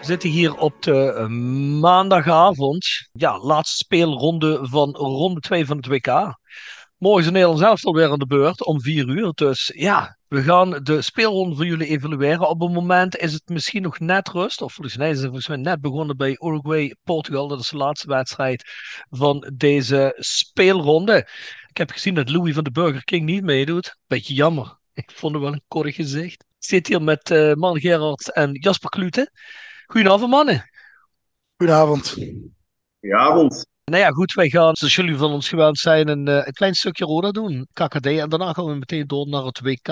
We zitten hier op de eh, maandagavond. Ja, laatste speelronde van ronde 2 van het WK. Morgen is Nederland zelf alweer aan de beurt om 4 uur. Dus ja, we gaan de speelronde voor jullie evalueren. Op het moment is het misschien nog net rust. Of volgens mij is het volgens mij net begonnen bij Uruguay-Portugal. Dat is de laatste wedstrijd van deze speelronde. Ik heb gezien dat Louis van de Burger King niet meedoet. Beetje jammer. Ik vond hem wel een korrig gezicht. Ik zit hier met uh, Man Gerard en Jasper Klute. Goedenavond, mannen. Goedenavond. Goedenavond. Nou ja, goed, wij gaan, zoals jullie van ons gewend zijn, een, eh, een klein stukje Roda doen, KKD. En daarna gaan we meteen door naar het WK.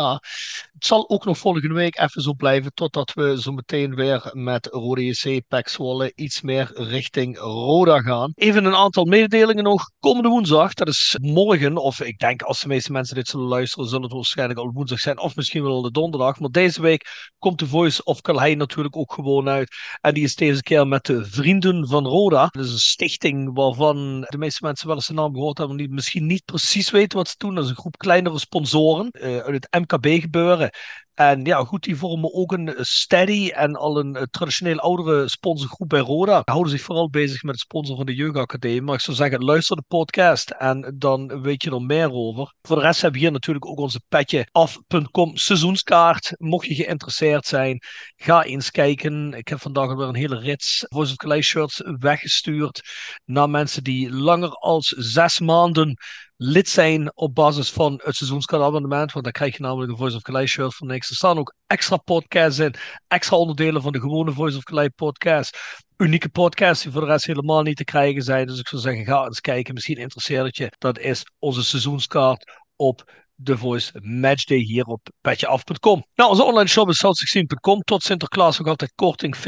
Het zal ook nog volgende week even zo blijven, totdat we zo meteen weer met Rode JC, PEC iets meer richting Roda gaan. Even een aantal mededelingen nog. Komende woensdag, dat is morgen, of ik denk als de meeste mensen dit zullen luisteren, zullen het waarschijnlijk al woensdag zijn, of misschien wel de donderdag. Maar deze week komt de Voice of Calhei natuurlijk ook gewoon uit. En die is deze keer met de Vrienden van Roda. Dat is een stichting waarvan de meeste mensen wel eens de naam gehoord hebben, die misschien niet precies weten wat ze doen. Dat is een groep kleinere sponsoren uh, uit het MKB gebeuren. En ja, goed, die vormen ook een steady en al een traditioneel oudere sponsorgroep bij Roda. Houden zich vooral bezig met het sponsoren van de Jeugdacademie. Maar ik zou zeggen, luister de podcast en dan weet je er meer over. Voor de rest hebben we hier natuurlijk ook onze petje af.com seizoenskaart. Mocht je geïnteresseerd zijn, ga eens kijken. Ik heb vandaag alweer een hele rits Voice of Calais shirts weggestuurd naar mensen die langer als zes maanden lid zijn op basis van het seizoenskaartabonnement. Want dan krijg je namelijk een Voice of Calais shirt voor niks. Er staan ook extra podcasts in. Extra onderdelen van de gewone Voice of Calais podcast. Unieke podcasts die voor de rest helemaal niet te krijgen zijn. Dus ik zou zeggen, ga eens kijken. Misschien interesseert het je. Dat is onze seizoenskaart op de Voice Matchday hier op petjeaf.com. Nou, onze online shop is south16.com. Tot Sinterklaas ook altijd korting 40%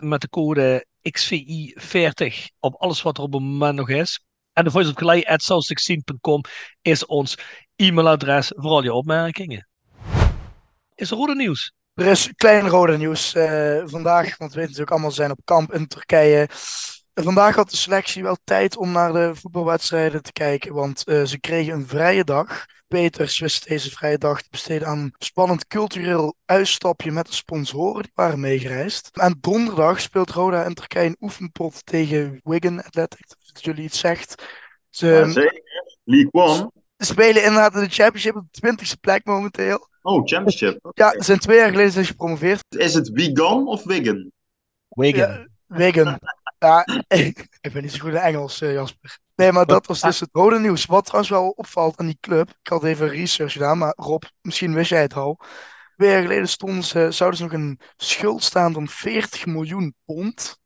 met de code XVI40 op alles wat er op het moment nog is. En de voice of Calais.south16.com is ons e-mailadres voor al je opmerkingen. Is er rode nieuws? Er is klein rode nieuws uh, vandaag, want we weten natuurlijk allemaal zijn op kamp in Turkije. Vandaag had de selectie wel tijd om naar de voetbalwedstrijden te kijken, want uh, ze kregen een vrije dag. Peters wist deze vrije dag te besteden aan een spannend cultureel uitstapje met de sponsoren die waren meegereisd. En donderdag speelt Roda in Turkije een oefenpot tegen Wigan Athletic. Dat jullie iets zegt. Ze, ja, zeker. League One. Ze spelen inderdaad in de Championship op de 20ste plek momenteel. Oh, Championship. Ja, ze zijn twee jaar geleden zijn gepromoveerd. Is het Wigan of Wigan? Wigan. Ja, Wigan. Ja, ik ben niet zo goed in Engels, uh, Jasper. Nee, maar dat was dus het rode nieuws. Wat trouwens wel opvalt aan die club. Ik had even research gedaan, maar Rob, misschien wist jij het al. Twee jaar geleden stonden ze, zouden ze nog een schuld staan van 40 miljoen pond.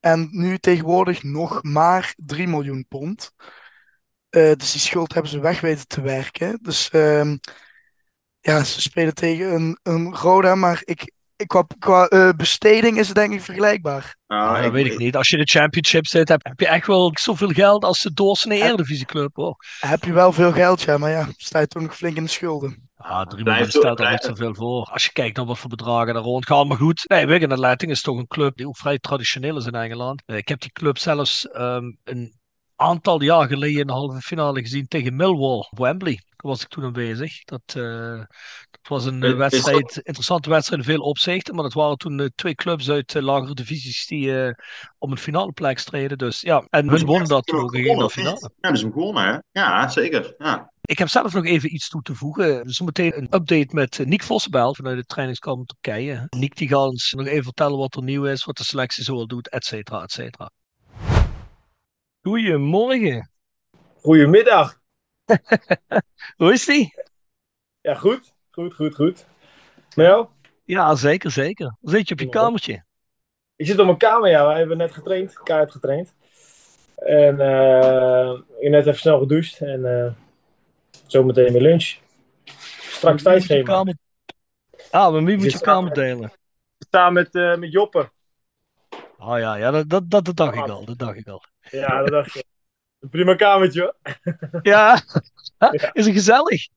En nu tegenwoordig nog maar 3 miljoen pond. Uh, dus die schuld hebben ze weg weten te werken. Dus uh, ja, ze spelen tegen een, een Roda, maar ik, qua, qua uh, besteding is het denk ik vergelijkbaar. Nou, dat ik, weet ik niet. Als je de championship zit, heb, heb je echt wel zoveel geld als de doorsnee Eredivisieclub hoor. Heb je wel veel geld, ja, maar ja, sta je toch nog flink in de schulden. Ah, 3 miljoen stelt er niet zoveel voor. Als je kijkt naar wat voor bedragen er rondgaan. Maar goed, nee, Wigan Athletic is toch een club die ook vrij traditioneel is in Engeland. Ik heb die club zelfs um, een aantal jaar geleden in de halve finale gezien tegen Millwall op Wembley. Daar was ik toen aanwezig. Dat, uh, dat was een uh, wedstrijd, interessante wedstrijd in veel opzichten. Maar dat waren toen uh, twee clubs uit lagere divisies die om een finale plek streden. Dus ja, en hun wonnen dat toen ook in de finale. Ja, dus hem gewonnen hè? Ja, zeker. Ja. Ik heb zelf nog even iets toe te voegen. Zometeen een update met Nick Vossenbel vanuit de trainingskamp Turkije. Nick die gaat ons nog even vertellen wat er nieuw is, wat de selectie zoal doet, et cetera, et cetera. Goedemorgen. Goedemiddag. Hoe is die? Ja, goed. Goed, goed, goed. Met jou? Ja, zeker, zeker. Zit je op je kamertje? Ik zit op mijn kamer, ja. Wij hebben net getraind, kaart getraind. En uh, ik net even snel gedoucht en uh, zometeen mijn lunch. Straks tijdschema. Ah, met wie moet je kamer delen? Ik sta met, uh, met Joppe. Oh ja, ja dat, dat, dat, dat dacht ik al. Dat dacht ik al. Ja, dat dacht. Een prima kamertje hoor. Ja, is het gezellig?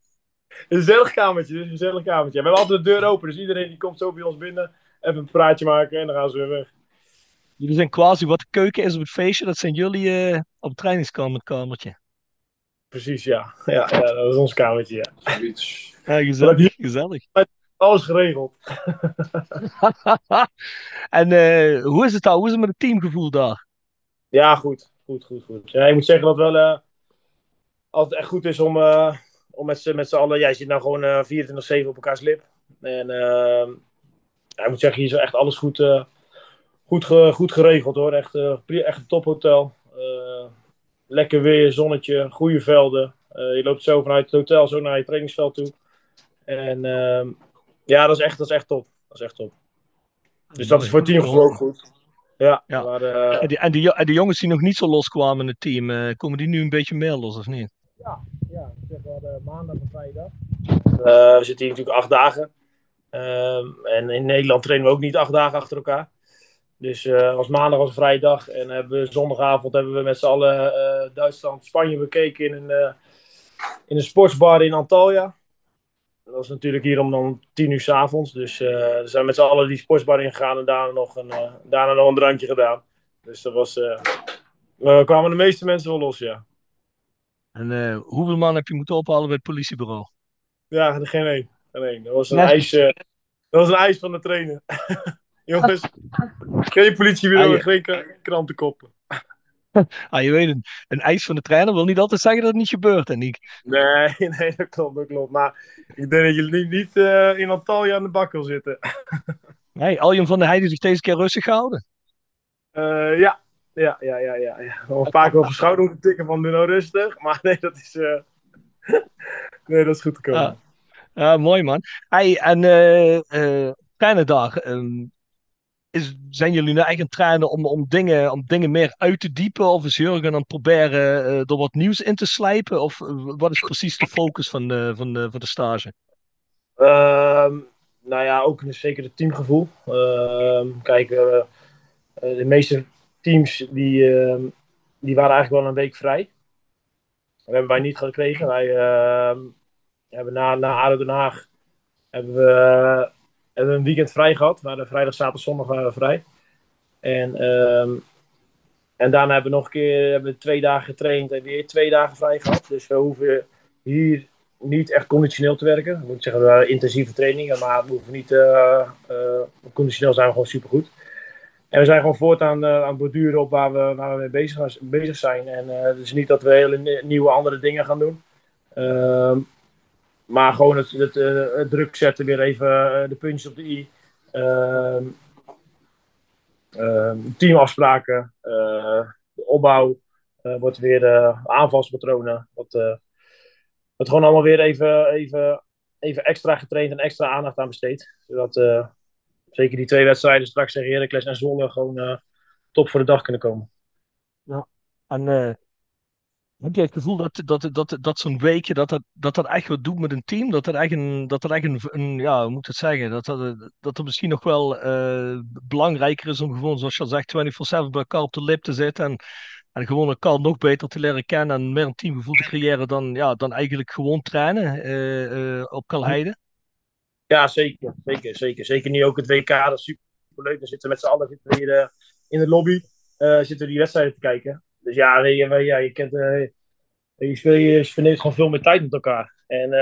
Een gezellig kamertje, het is een gezellig kamertje. We hebben altijd de deur open, dus iedereen die komt zo bij ons binnen, even een praatje maken en dan gaan ze weer weg. Jullie zijn quasi wat de keuken is op het feestje, dat zijn jullie eh, op het trainingskamertje. Precies, ja. Ja, ja. Dat is ons kamertje, ja. Ja, gezellig, gezellig. Alles geregeld. en uh, hoe is het daar? Hoe is het met het teamgevoel daar? Ja, goed. Goed, goed, goed. Ja, ik moet zeggen dat het wel uh, altijd echt goed is om, uh, om met z'n allen... Ja, je zit nou gewoon 24-7 op elkaars lip. En ehm, ik moet zeggen, hier is echt alles goed, goed, ge, goed geregeld hoor. Echt, echt een tophotel. lekker weer, zonnetje, goede velden. je loopt zo vanuit het hotel zo naar je trainingsveld toe. En ehm, ja, dat is, echt, dat is echt top. Dat is echt top. Dus dat is voor het teamgevoel ook goed. Ja, ja. Maar, uh... en, die, en, die, en die jongens die nog niet zo loskwamen in het team, uh, komen die nu een beetje meer los of niet? Ja, ja. Zeg, we hadden maandag en vrijdag. Uh, we zitten hier natuurlijk acht dagen. Ehm, en in Nederland trainen we ook niet acht dagen achter elkaar. Dus als maandag was een vrije dag. En hebben we, zondagavond hebben we met z'n allen Duitsland-Spanje bekeken in een, in een sportsbar in Antalya. Dat was natuurlijk hier om dan tien uur s avonds. Dus uh, we zijn met z'n allen die sportsbar ingegaan en daarna nog een, uh, daarna nog een drankje gedaan. Dus dat was. Uh, kwamen de meeste mensen wel los, ja. En hoeveel man heb je moeten ophalen bij het politiebureau? Ja, geen één. Geen één. Dat was een ijs. dat was een ijs van de trainer. Jongens, geen politiebureau en geen krantenkoppen. ah, je weet, een, een eis van de trainer wil niet altijd zeggen dat het niet gebeurt, en Niek. Nee, nee, dat klopt, dat klopt. Maar ik denk dat je niet, niet uh, in Antalya aan de bak wil zitten. nee, Aljen van der Heijden zich deze keer rustig gehouden. Uh, ja. Ja, ja, ja, ja, ja. Keer op de schouder moeten tikken van nou rustig. Maar nee, dat is, uh... nee, dat is goed gekomen. Ja. Ja, mooi man. Hey, en uh, uh, trainerdag. Um, is, zijn jullie nou eigen trainen om, om, dingen, om dingen meer uit te diepen? Of is Jurgen dan proberen uh, er wat nieuws in te slijpen? Of wat is precies de focus van de, van de, van de stage? Uh, nou ja, ook zeker het teamgevoel. Ehm, kijk, de meeste teams die, ehm, die waren eigenlijk wel een week vrij. Dat hebben wij niet gekregen. Wij hebben na, na Den Haag hebben we hebben we een weekend vrij gehad. We hadden vrijdag, zaterdag, zondag waren we vrij. En, um, en daarna hebben we nog een keer hebben we twee dagen getraind en weer twee dagen vrij gehad. Dus we hoeven hier niet echt conditioneel te werken. Ik moet zeggen, we hebben intensieve trainingen, maar we hoeven niet uh, uh, conditioneel zijn we gewoon supergoed. En we zijn gewoon voortaan uh, aan het borduren op waar we, waar we mee bezig, bezig zijn. En het is niet dat we hele nieuwe andere dingen gaan doen. Ehm, maar gewoon het, het, uh, het, druk zetten, weer even de puntjes op de i. Uh, teamafspraken, eh, de opbouw, wordt weer aanvalspatronen. Wat, wat gewoon allemaal weer even, even, even extra getraind en extra aandacht aan besteed. Zodat zeker die twee wedstrijden straks tegen Heracles en Zwolle gewoon top voor de dag kunnen komen. Ja, en heb je het gevoel dat, dat, dat, dat zo'n weekje, dat dat, dat dat echt wat doet met een team? Dat dat echt een, dat dat echt een, een ja, hoe moet het zeggen? Dat dat, dat het misschien nog wel uh, belangrijker is om gewoon, zoals je al zegt, 24-7 bij elkaar op de lip te zitten. En, en gewoon elkaar nog beter te leren kennen en meer een teamgevoel te creëren dan, ja, dan eigenlijk gewoon trainen uh, uh, op Kalheide. Ja, zeker. Zeker, zeker. Zeker nu ook het WK, dat is super leuk. We zitten met z'n allen zitten hier in de lobby, zitten die wedstrijden te kijken. Dus ja, je, ja, je kent. Uh, je, speel, je spendeert gewoon veel meer tijd met elkaar. En,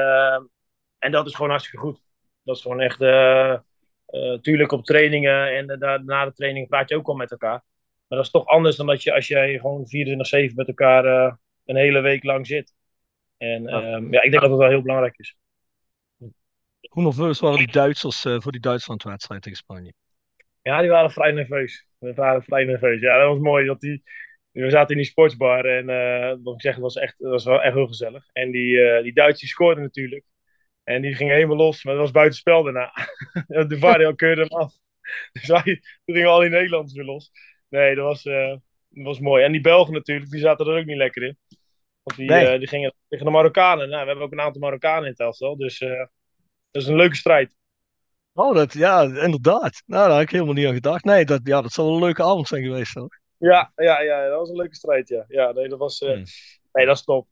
en dat is gewoon hartstikke goed. Dat is gewoon echt. Tuurlijk op trainingen en na de training praat je ook al met elkaar. Maar dat is toch anders dan dat je als je gewoon 24-7 met elkaar een hele week lang zit. En ja. ja, ik denk dat dat wel heel belangrijk is. Hoe nerveus waren die Duitsers voor die Duitsland-wedstrijd tegen Spanje? Ja, die waren vrij nerveus. Die waren vrij nerveus. Ja, dat was mooi dat die we zaten in die sportsbar en uh, wat ik zeg, was echt, dat was wel echt heel gezellig. En die, uh, die Duitsers scoorden natuurlijk. En die ging helemaal los, maar dat was buitenspel daarna. de VAR keurde hem af. Dus wij, toen gingen al die Nederlanders weer los. Nee, dat was, uh, dat was mooi. En die Belgen natuurlijk, die zaten er ook niet lekker in. Want die, nee. die gingen tegen de Marokkanen. Nou, we hebben ook een aantal Marokkanen in het elftal. Dus dat is een leuke strijd. Oh, dat, ja, inderdaad. Nou, daar had ik helemaal niet aan gedacht. Nee, dat, ja, dat zal wel een leuke avond zijn geweest. Hoor. Ja, ja, ja, dat was een leuke strijd, ja. Ja, nee, dat was... Uh, hmm. Nee, dat is top.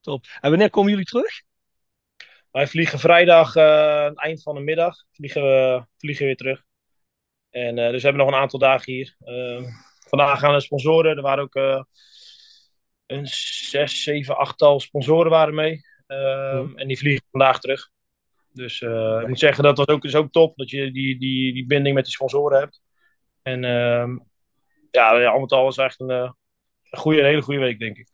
Top. En wanneer komen jullie terug? Wij vliegen vrijdag, uh, eind van de middag, vliegen we vliegen weer terug. En uh, dus we hebben nog een aantal dagen hier. Uh, vandaag gaan de sponsoren. Er waren ook een zes, zeven, achttal sponsoren waren mee. Mm. En die vliegen vandaag terug. Dus uh, ik moet zeggen, dat was ook, is ook top. Dat je die, die, die binding met die sponsoren hebt. En uh, ja, al met al was echt een, een, goede, een hele goede week, denk ik.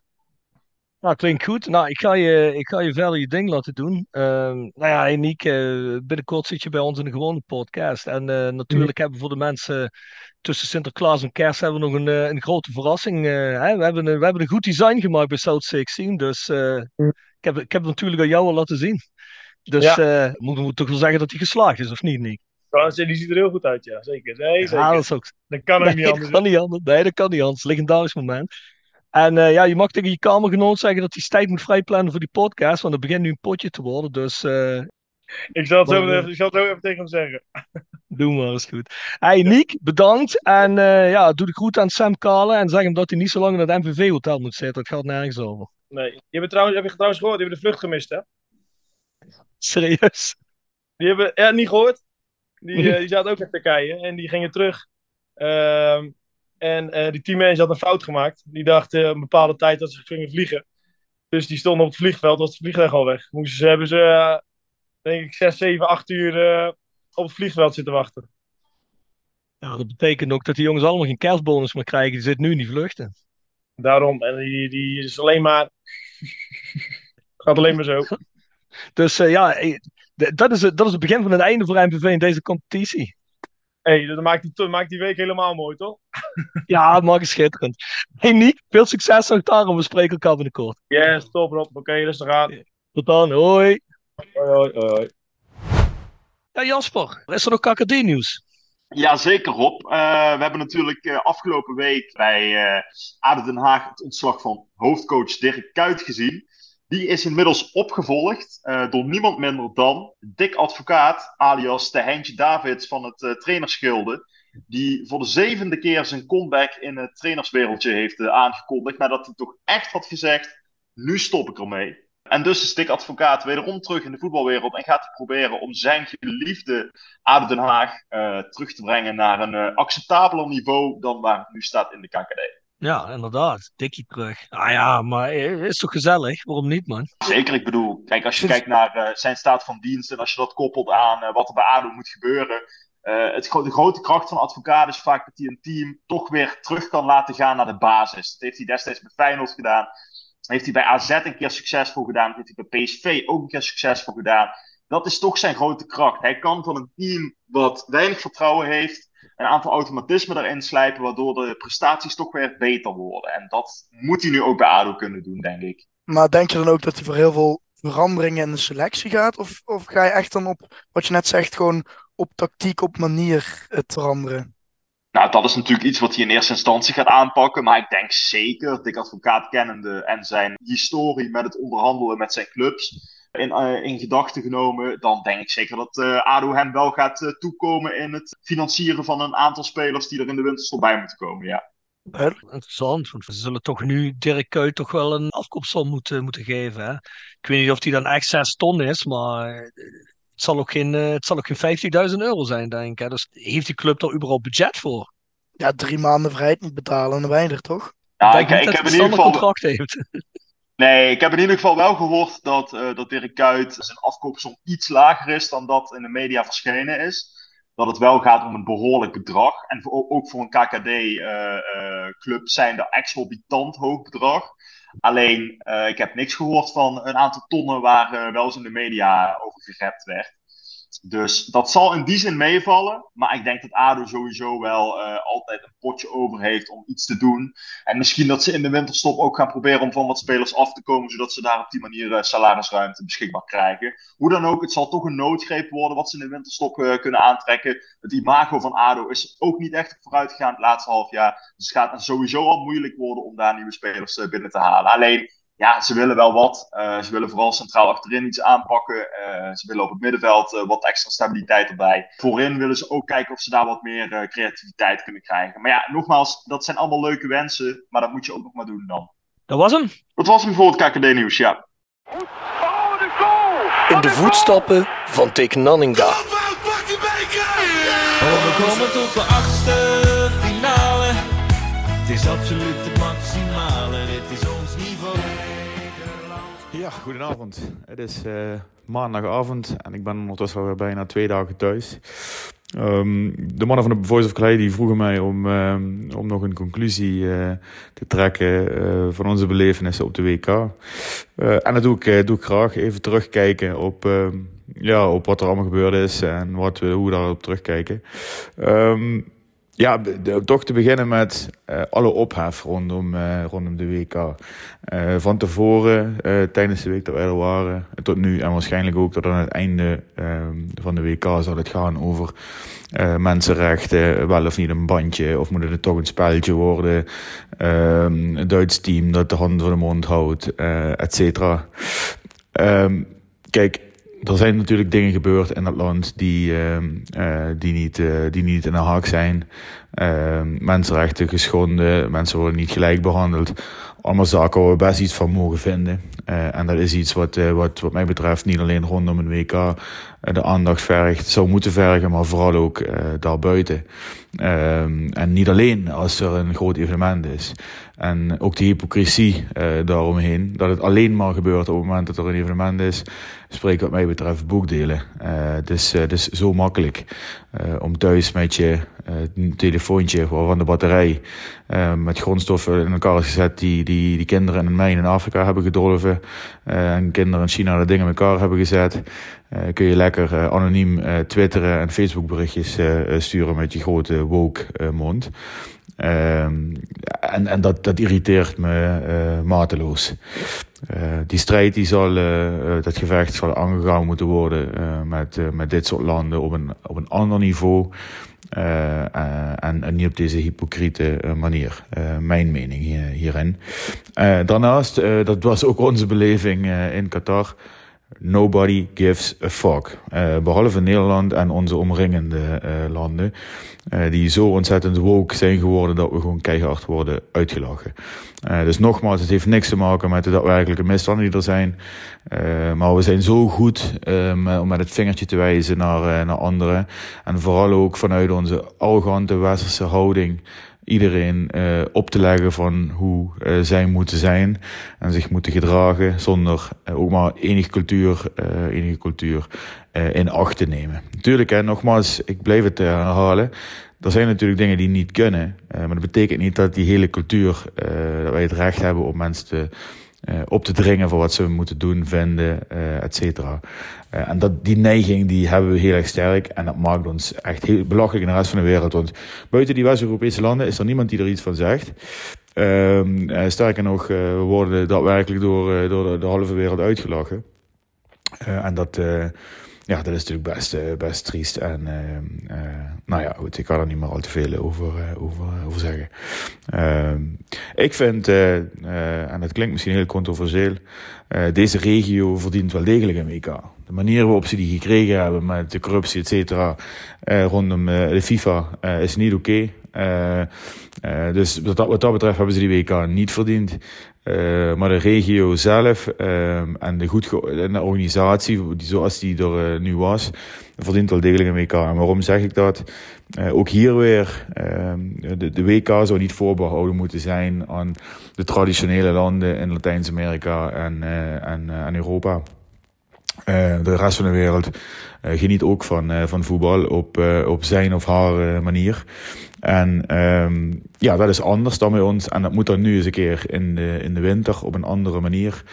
Nou, klinkt goed. Nou, ik ga je, ik ga je verder je ding laten doen. Uh, nou ja, Eniek, uh, binnenkort zit je bij ons in de gewone podcast. En uh, natuurlijk hebben we voor de mensen tussen Sinterklaas en Kerst hebben we nog een, een grote verrassing. Hè? We, hebben een, we hebben een goed design gemaakt bij South 16. Dus ik, heb, ik heb het natuurlijk aan jou al laten zien. Dus ja. moeten we toch wel zeggen dat hij geslaagd is, of niet, Nick? Die ziet er heel goed uit, ja. Zeker. Nee, zeker. Ja, dat, is ook... dat kan nee, niet anders. Dat kan niet anders. Nee, dat kan niet anders. Legendarisch moment. En uh, ja, je mag tegen je kamergenoot zeggen dat hij tijd moet vrijplannen voor die podcast, want het begint nu een potje te worden. Dus. Uh, ik, zal het zo, even, ik zal het zo even tegen hem zeggen. Doe maar, is goed. Hey, Niek, bedankt. En uh, ja, doe de groet aan Sam Kalen en zeg hem dat hij niet zo lang in het MVV-hotel moet zitten. Dat gaat nergens over. Nee. Je hebt trouwens, heb je trouwens gehoord? Die hebben de vlucht gemist, hè? Serieus? Die hebben, ja, niet gehoord. Die, uh, die zaten ook in Turkije en die gingen terug. Uh, en uh, die teammanager had een fout gemaakt. Die dacht uh, een bepaalde tijd dat ze gingen vliegen. Dus die stonden op het vliegveld, was het vliegtuig al weg. Moesten ze, hebben ze, denk ik, 6, 7, 8 uur op het vliegveld zitten wachten. Ja, dat betekent ook dat die jongens allemaal geen kerstbonus meer krijgen. Die zitten nu in die vluchten. Daarom. En die, die is alleen maar... Gaat alleen maar zo. Dus uh, ja, dat is, het, dat is het begin van het einde voor MVV in deze competitie. hey, dat maakt die, maakt die week helemaal mooi, toch? ja, dat maakt het schitterend. Hey Niek, veel succes nog daar en we spreken elkaar binnenkort. Yes, top Rob. Oké, okay, rustig aan. Tot dan, hoi. Hoi, hoi, hoi. Ja, Jasper, is er nog KKD-nieuws? Ja, zeker Rob. Uh, we hebben natuurlijk uh, afgelopen week bij uh, ADO Den Haag het ontslag van hoofdcoach Dirk Kuyt gezien. Die is inmiddels opgevolgd uh, door niemand minder dan Dick Advocaat, alias de Heintje Davids van het uh, trainersgilde. Die voor de zevende keer zijn comeback in het trainerswereldje heeft uh, aangekondigd. Nadat hij toch echt had gezegd: nu stop ik ermee. En dus is Dick Advocaat wederom terug in de voetbalwereld en gaat hij proberen om zijn geliefde ADO Den Haag terug te brengen naar een acceptabeler niveau dan waar het nu staat in de KKD. Ja, inderdaad. Dikkie terug. Ah ja, maar is toch gezellig? Waarom niet, man? Zeker, ik bedoel, kijk, als je kijkt naar uh, zijn staat van dienst en als je dat koppelt aan uh, wat er bij ADO moet gebeuren. Uh, het, de grote kracht van advocaat is vaak dat hij een team toch weer terug kan laten gaan naar de basis. Dat heeft hij destijds bij Feyenoord gedaan. heeft hij bij AZ een keer succesvol gedaan. Dat heeft hij bij PSV ook een keer succesvol gedaan. Dat is toch zijn grote kracht. Hij kan van een team wat weinig vertrouwen heeft een aantal automatismen erin slijpen, waardoor de prestaties toch weer beter worden. En dat moet hij nu ook bij ADO kunnen doen, denk ik. Maar denk je dan ook dat hij voor heel veel veranderingen in de selectie gaat? Of, of ga je echt dan op, wat je net zegt, gewoon op tactiek, op manier het veranderen? Nou, dat is natuurlijk iets wat hij in eerste instantie gaat aanpakken. Maar ik denk zeker, Dick Advocaat kennende en zijn historie met het onderhandelen met zijn clubs in, uh, in gedachten genomen, dan denk ik zeker dat uh, ADO hem wel gaat uh, toekomen in het financieren van een aantal spelers die er in de winterstop bij moeten komen, ja. Interessant, want we zullen toch nu Dirk Kuyt toch wel een afkoopsom moeten, moeten geven. Hè? Ik weet niet of die dan echt 6 ton is, maar het zal ook geen, het zal ook geen 50.000 euro zijn, denk ik. Dus heeft die club er überhaupt budget voor? Ja, drie maanden vrijheid niet betalen en weinig, toch? Ja, ik, ik, ik heb in ieder geval... contract heeft. Nee, ik heb in ieder geval wel gehoord dat, uh, dat Dirk Kuyt zijn afkoopsom iets lager is dan dat in de media verschenen is. Dat het wel gaat om een behoorlijk bedrag. En ook voor een KKD-club uh, uh, zijn er exorbitant hoog bedrag. Alleen, ik heb niks gehoord van een aantal tonnen waar wel eens in de media over gerept werd. Dus dat zal in die zin meevallen. Maar ik denk dat ADO sowieso wel uh, altijd een potje over heeft om iets te doen. En misschien dat ze in de winterstop ook gaan proberen om van wat spelers af te komen. Zodat ze daar op die manier uh, salarisruimte beschikbaar krijgen. Hoe dan ook, het zal toch een noodgreep worden wat ze in de winterstop uh, kunnen aantrekken. Het imago van ADO is ook niet echt vooruit gegaan het laatste half jaar. Dus het gaat sowieso al moeilijk worden om daar nieuwe spelers binnen te halen. Alleen ja, ze willen wel wat. ze willen vooral centraal achterin iets aanpakken. ze willen op het middenveld wat extra stabiliteit erbij. Voorin willen ze ook kijken of ze daar wat meer creativiteit kunnen krijgen. Maar ja, nogmaals, dat zijn allemaal leuke wensen. Maar dat moet je ook nog maar doen dan. Dat was hem. Dat was hem voor het KKD-nieuws, ja. In de voetstappen van Tik Nanninga. Oh, we komen tot de achtste finale. Het is absoluut het goedenavond. Het is uh, maandagavond en ik ben ondertussen alweer bijna twee dagen thuis. Um, de mannen van de Voice of Clay die vroegen mij om, um, om nog een conclusie uh, te trekken uh, van onze belevenissen op de WK. En dat doe ik, doe ik graag. Even terugkijken op, ehm, ja, op wat er allemaal gebeurd is en wat we, hoe we daarop terugkijken. Um, ja, toch te beginnen met uh, alle ophef rondom, uh, rondom de WK. Uh, van tevoren, tijdens de week dat wij er waren, tot nu en waarschijnlijk ook tot aan het einde ehm, van de WK zal het gaan over mensenrechten, wel of niet een bandje, of moet het toch een spelletje worden, ehm, een Duits team dat de handen voor de mond houdt, et cetera. Um, kijk, er zijn natuurlijk dingen gebeurd in dat land die, uh, die, niet, uh, die niet in de haak zijn. Ehm, mensenrechten geschonden, mensen worden niet gelijk behandeld. Allemaal zaken waar we best iets van mogen vinden. Eh, en dat is iets wat, wat, wat mij betreft niet alleen rondom een WK de aandacht vergt, zou moeten vergen, maar vooral ook daarbuiten. Ehm, en niet alleen als er een groot evenement is. En ook de hypocrisie uh, daaromheen. Dat het alleen maar gebeurt op het moment dat er een evenement is. Spreekt wat mij betreft boekdelen. Uh, het, is, uh, het is zo makkelijk om thuis met je telefoontje waarvan de batterij met grondstoffen in elkaar is gezet die, die, die kinderen in een mijn in Afrika hebben gedolven. en kinderen in China de dingen in elkaar hebben gezet. kun je lekker anoniem twitteren en Facebook berichtjes sturen met je grote woke mond. Um, en en dat, dat irriteert me uh, mateloos. Uh, die strijd die zal, uh, dat gevecht zal aangegaan moeten worden met, met dit soort landen op een, op een ander niveau. en, en niet op deze hypocriete manier. mijn mening hier, hierin. daarnaast, dat was ook onze beleving in Qatar. Nobody gives a fuck. Uh, behalve Nederland en onze omringende uh, landen. Uh, die zo ontzettend woke zijn geworden dat we gewoon keihard worden uitgelachen. dus nogmaals, het heeft niks te maken met de daadwerkelijke misstanden die er zijn. maar we zijn zo goed om met het vingertje te wijzen naar, naar anderen. En vooral ook vanuit onze arrogante westerse houding iedereen uh, op te leggen van hoe uh, zij moeten zijn en zich moeten gedragen zonder uh, ook maar enige cultuur, enige cultuur in acht te nemen. Natuurlijk, hè, nogmaals, ik blijf het herhalen. Er zijn natuurlijk dingen die niet kunnen, maar dat betekent niet dat die hele cultuur, dat wij het recht hebben om mensen te op te dringen voor wat ze moeten doen, vinden, et cetera. Uh, en dat, die neiging die hebben we heel erg sterk. En dat maakt ons echt heel belachelijk in de rest van de wereld. Want buiten die West-Europese landen is er niemand die er iets van zegt. Uh, sterker nog, we worden daadwerkelijk door, door de, de, halve wereld uitgelachen. en dat ja, dat is natuurlijk best, uh, best triest. En uh, uh, nou ja, goed, ik kan er niet meer al te veel over, over, over zeggen. Ehm, ik vind, en dat klinkt misschien heel controversieel, deze regio verdient wel degelijk een WK. De manier waarop ze die gekregen hebben met de corruptie, et cetera, rondom de FIFA, is niet oké. Dus wat dat, wat dat betreft hebben ze die WK niet verdiend. Uh, maar de regio zelf en, de goed organisatie, zoals die er nu was, verdient wel degelijk een WK. En waarom zeg ik dat? ook hier weer, de, de WK zou niet voorbehouden moeten zijn aan de traditionele landen in Latijns-Amerika en, en, en Europa. de rest van de wereld geniet ook van, van voetbal op, op zijn of haar manier. En um, ja, dat is anders dan bij ons. En dat moet dan nu eens een keer in de, in de winter op een andere manier.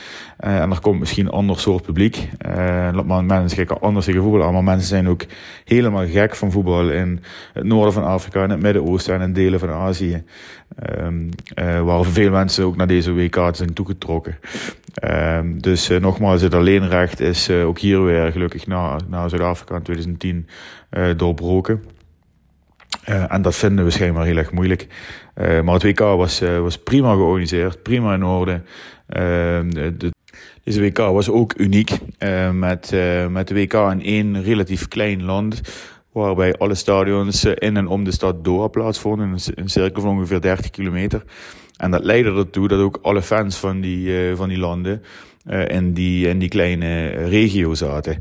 Uh, en er komt misschien een ander soort publiek. Uh, maar mensen kijken anders tegen voetbal aan. Maar mensen zijn ook helemaal gek van voetbal in het noorden van Afrika, in het Midden-Oosten en in delen van Azië. Um, uh, waar veel mensen ook naar deze WK zijn toegetrokken. Um, dus nogmaals, het alleenrecht is ook hier weer gelukkig na, na Zuid-Afrika in 2010 doorbroken. Uh, en dat vinden we schijnbaar heel erg moeilijk. Uh, maar het WK was, uh, was prima georganiseerd, prima in orde. De, de, deze WK was ook uniek. met, met de WK in één relatief klein land. Waarbij alle stadions in en om de stad Doha plaatsvonden. Een cirkel van ongeveer 30 kilometer. En dat leidde ertoe dat ook alle fans van die, van die landen in, die, in die kleine regio zaten.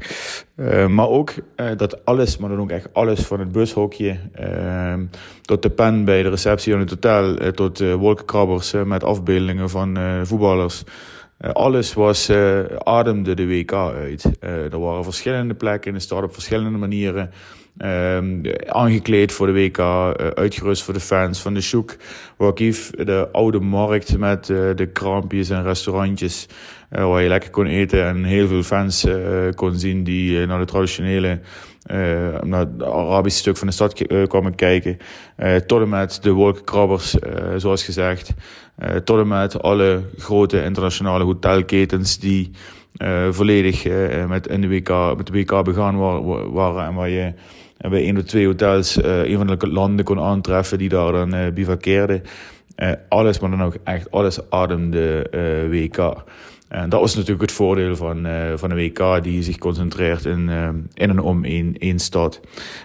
Uh, maar ook uh, dat alles, maar dan ook echt alles van het bushokje ehm, tot de pen bij de receptie aan het hotel, tot wolkenkrabbers met afbeeldingen van voetballers. alles was, ademde de WK uit. er waren verschillende plekken in de stad op verschillende manieren. Um, aangekleed voor de WK, uh, uitgerust voor de fans van de Shoek. Wakif, de oude markt met uh, de kraampjes en restaurantjes. Uh, waar je lekker kon eten en heel veel fans kon zien die naar de traditionele, naar het Arabische stuk van de stad kwamen kijken. tot en met de wolkenkrabbers, zoals gezegd. tot en met alle grote internationale hotelketens die volledig met, in de WK, met de WK begaan waren, waren en waar je en bij één of twee hotels uh, een van de landen kon aantreffen die daar dan. Uh, alles, maar dan ook echt alles ademde WK. En dat was natuurlijk het voordeel van, van een WK die zich concentreert in, in en om één, één stad.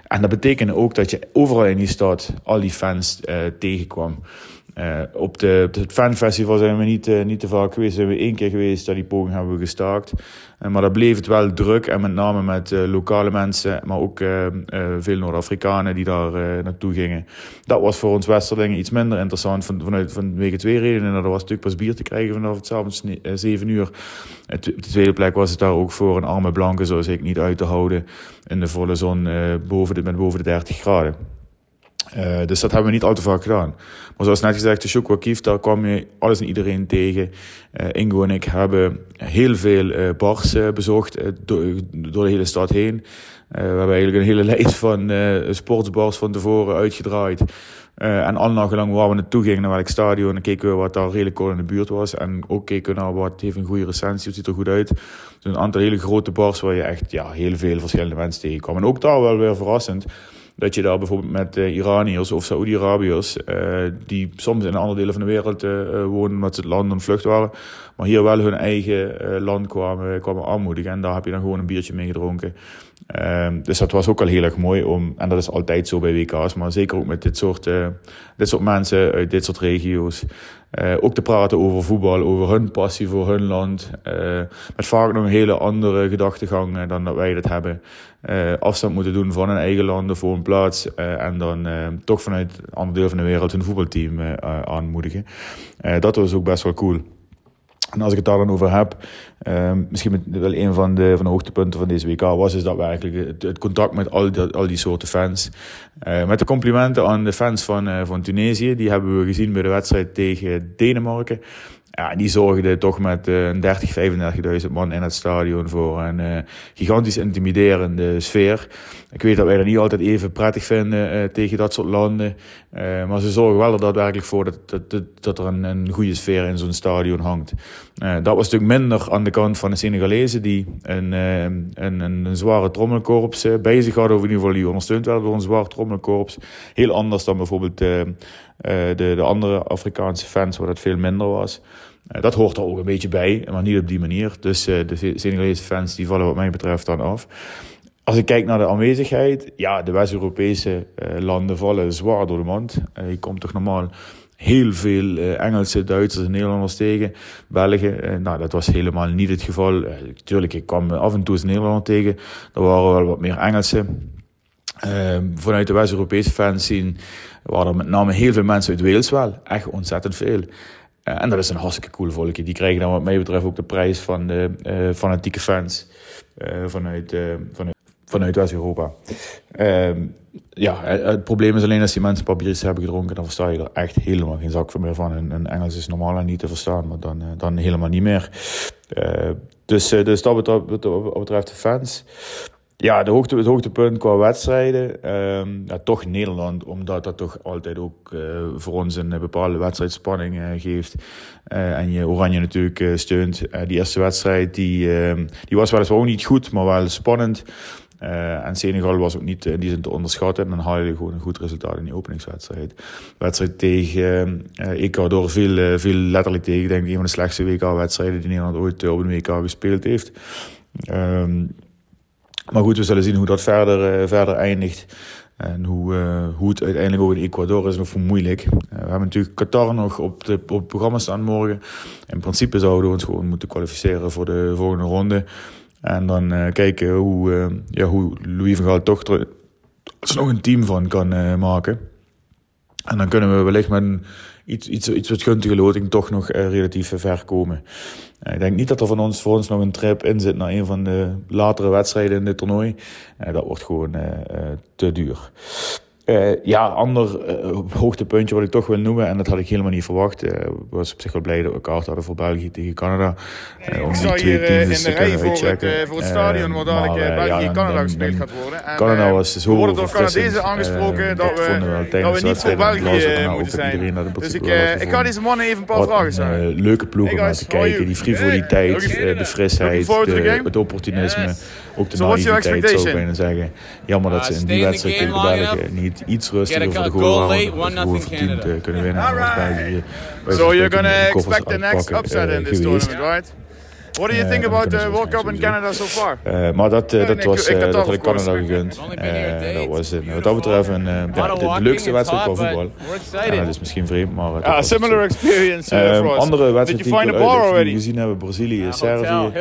En dat betekende ook dat je overal in die stad al die fans tegenkwam. Uh, op, de, het fanfestival zijn we niet, uh, niet te vaak geweest. Zijn we één keer geweest, dat die poging hebben we gestaakt. Uh, maar dat bleef het wel druk. En met name met lokale mensen, maar ook veel Noord-Afrikanen die daar naartoe gingen. Dat was voor ons Westerlingen iets minder interessant van, vanuit vanwege twee redenen. Dat was natuurlijk pas bier te krijgen vanaf het avonds 7 uur. op de tweede plek was het daar ook voor een arme blanke zoals ik niet uit te houden in de volle zon boven de, met boven de 30 graden. Uh, dus dat hebben we niet al te vaak gedaan. Maar zoals net gezegd, de Kief, daar kwam je alles en iedereen tegen. Uh, Ingo en ik hebben heel veel uh, bars bezocht door, door, de hele stad heen. we hebben eigenlijk een hele lijst van sportsbars van tevoren uitgedraaid. en al nagelang waar we naartoe gingen, naar welk stadion, en keken we wat daar redelijk in de buurt was. En ook keken we naar wat heeft een goede recensie, wat ziet er goed uit. Dus een aantal hele grote bars waar je echt ja, heel veel verschillende mensen tegenkwam. En ook daar wel weer verrassend dat je daar bijvoorbeeld met uh, Iraniërs of Saoedi-Arabiërs, uh, die soms in andere delen van de wereld uh, wonen omdat ze het land aan vlucht waren, maar hier wel hun eigen land kwamen, kwamen aanmoedigen. En daar heb je dan gewoon een biertje mee gedronken. Ehm, dus dat was ook al heel erg mooi om, en dat is altijd zo bij WK's, maar zeker ook met dit soort, dit soort mensen uit dit soort regio's. ook te praten over voetbal, over hun passie voor hun land. met vaak nog een hele andere gedachtegang dan dat wij dat hebben. afstand moeten doen van hun eigen landen voor een plaats. en dan toch vanuit een ander deel van de wereld hun voetbalteam aanmoedigen. dat was ook best wel cool. En als ik het daar dan over heb, uh, misschien wel een van de, van de hoogtepunten van deze WK was, is dat we eigenlijk het, het contact met al die, al die soorten fans. Uh, met de complimenten aan de fans van, uh, van Tunesië, die hebben we gezien bij de wedstrijd tegen Denemarken. Ja, die zorgden toch met uh, 30, 35.000 man in het stadion voor een uh, gigantisch intimiderende sfeer. Ik weet dat wij dat niet altijd even prettig vinden uh, tegen dat soort landen. Maar ze zorgen wel er daadwerkelijk voor dat, dat, dat, dat er een, een goede sfeer in zo'n stadion hangt. dat was natuurlijk minder aan de kant van de Senegalezen, die een, een, een, een, zware trommelkorps bij zich hadden, of in ieder geval die ondersteund werden door een zwaar trommelkorps. Heel anders dan bijvoorbeeld de, de andere Afrikaanse fans, waar dat veel minder was. Uh, dat hoort er ook een beetje bij, maar niet op die manier. Dus uh, de Senegalese fans die vallen wat mij betreft dan af. Als ik kijk naar de aanwezigheid, ja, de West-Europese landen vallen zwaar door de mand. je komt toch normaal heel veel Engelse, Duitsers en Nederlanders tegen. Belgen, nou dat was helemaal niet het geval. Tuurlijk, ik kwam af en toe eens Nederlander tegen. Er waren wel wat meer Engelsen. vanuit de West-Europese fans zien waren met name heel veel mensen uit Wales wel. Echt ontzettend veel. Uh, en dat is een hartstikke cool volkje. Die krijgen dan wat mij betreft ook de prijs van de uh, fanatieke fans uh, vanuit, vanuit, vanuit West-Europa. Ehm, ja, het probleem is alleen als die mensen papiertjes hebben gedronken, dan versta je er echt helemaal geen zak van meer van. En, Engels is normaal niet te verstaan, maar dan, dan helemaal niet meer. dus, dus dat betreft, wat betreft de fans. Ja, de hoogte, het hoogtepunt qua wedstrijden. Um, ja, toch Nederland, omdat dat toch altijd ook uh, voor ons een bepaalde wedstrijdspanning uh, geeft. En je Oranje natuurlijk steunt. die eerste wedstrijd die, ehm, die was weliswaar ook niet goed, maar wel spannend. En Senegal was ook niet in die zin te onderschatten. En dan haal je gewoon een goed resultaat in die openingswedstrijd. Wedstrijd tegen uh, Ecuador viel, uh, letterlijk tegen. Ik een van de slechtste WK-wedstrijden die Nederland ooit op een WK gespeeld heeft. Um, maar goed, we zullen zien hoe dat verder, verder eindigt. En hoe, uh, hoe het uiteindelijk ook in Ecuador is nog voor moeilijk. Uh, we hebben natuurlijk Qatar nog op, de, op het programma staan morgen. In principe zouden we ons gewoon moeten kwalificeren voor de volgende ronde. En dan kijken hoe, ja, hoe Louis van Gaal toch er nog een team van kan maken. En dan kunnen we wellicht met iets, iets, iets wat guntige loting toch nog relatief ver komen. ik denk niet dat er van ons, voor ons nog een trip in zit naar een van de latere wedstrijden in dit toernooi. dat wordt gewoon te duur. Uh, ja, ander uh, hoogtepuntje wat ik toch wil noemen, en dat had ik helemaal niet verwacht. Uh, was op zich wel blij dat we kaart hadden voor België tegen Canada. Uh, om ik die twee hier in de rij voor het, voor het stadion waar dadelijk België-Canada gespeeld gaat worden. En, Canada was zo We worden door Canadezen aangesproken dat, we, dat we niet voor België moeten zijn. Dus ik, ik ga deze mannen even een paar vragen stellen. leuke ploeg om naar te kijken. Die frivoliteit, de frisheid, het opportunisme. Ook de so naïviteit zou ik bijna zeggen. Jammer dat ze in die wedstrijd tegen de Belgen niet iets rustiger voor de goal waren. Dat gewoon verdiend kunnen winnen. So you're gonna expect the next upset in this tournament, right? What do you think about the World Cup in Canada so far? Uh, maar dat, uh, dat, was, uh, dat had ik Canada gegund. dat was wat dat betreft een, ja, de, leukste wedstrijd qua voetbal. En dat is misschien vreemd, maar... Ah, similar experience uh. Andere wedstrijden die we gezien hebben, Brazilië, Servië.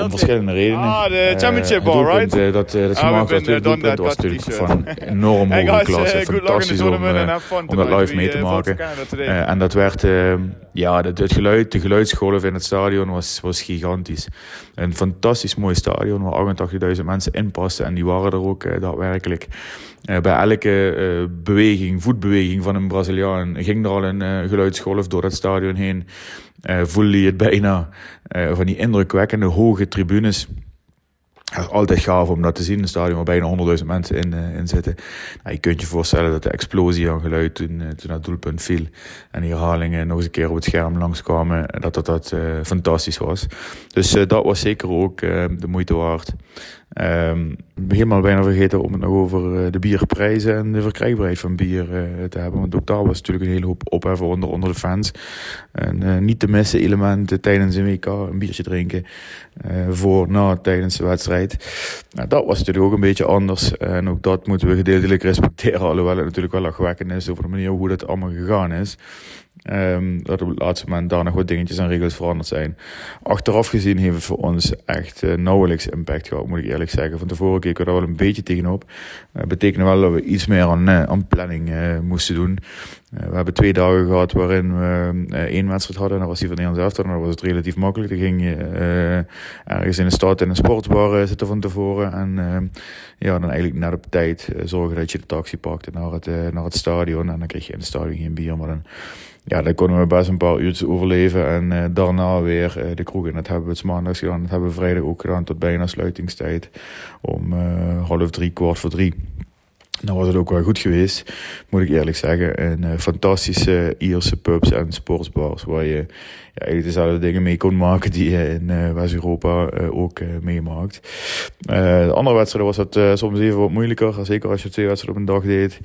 om verschillende redenen. Ah, de championship ball, right? dat, dat gemaakt had, het doelpunt was natuurlijk van enorm hoge klasse. Fantastisch om, om dat live mee te maken. En dat werd, ja, het geluid, de geluidsgolf in het stadion was, was gigantisch. Een fantastisch mooi stadion waar 88.000 mensen in passen. En die waren er ook uh, daadwerkelijk. Uh, bij elke uh, beweging, voetbeweging van een Braziliaan ging er al een geluidsgolf door het stadion heen. voelde je het bijna van die indrukwekkende hoge tribunes. Het is altijd gaaf om dat te zien. Een stadion waar bijna 100.000 mensen in, uh, in zitten. Nou, je kunt je voorstellen dat de explosie aan geluid toen, uh, toen dat doelpunt viel. En die herhalingen nog eens een keer op het scherm langskwamen. Dat dat, dat uh, fantastisch was. Dus dat was zeker ook de moeite waard. Um, helemaal bijna vergeten om het nog over uh, de bierprijzen en de verkrijgbaarheid van bier uh, te hebben. Want ook daar was natuurlijk een hele hoop opheffen onder, onder de fans. En uh, niet te missen elementen tijdens een WK, een biertje drinken. voor, na, tijdens de wedstrijd. Nou, dat was natuurlijk ook een beetje anders. En ook dat moeten we gedeeltelijk respecteren. Alhoewel het natuurlijk wel lachwekkend is over de manier hoe dat allemaal gegaan is. Um, dat op het laatste moment daar nog wat dingetjes en regels veranderd zijn. Achteraf gezien heeft het voor ons echt uh, nauwelijks impact gehad, moet ik eerlijk zeggen. Van tevoren keken we daar wel een beetje tegenop. Dat uh, betekende wel dat we iets meer aan, aan planning moesten doen. we hebben twee dagen gehad waarin we één wedstrijd hadden. En dat was die van Nederlands elftal. En dan was het relatief makkelijk. Dan ging je ergens in de stad in een sportbar zitten van tevoren. En ja, dan eigenlijk net op tijd zorgen dat je de taxi pakte naar het, naar het stadion. En dan kreeg je in het stadion geen bier, maar dan ja, dan konden we best een paar uurtjes overleven. En uh, daarna weer uh, de kroeg. En dat hebben we het maandags gedaan. Dat hebben we vrijdag ook gedaan tot bijna sluitingstijd. Om uh, half drie, kwart voor drie. Nou was het ook wel goed geweest, moet ik eerlijk zeggen. En fantastische Ierse pubs en sportsbars waar je ja, eigenlijk dezelfde dingen mee kon maken die je in uh, West-Europa uh, ook uh, meemaakt. de andere wedstrijden was het soms even wat moeilijker. Zeker als je twee wedstrijden op een dag deed.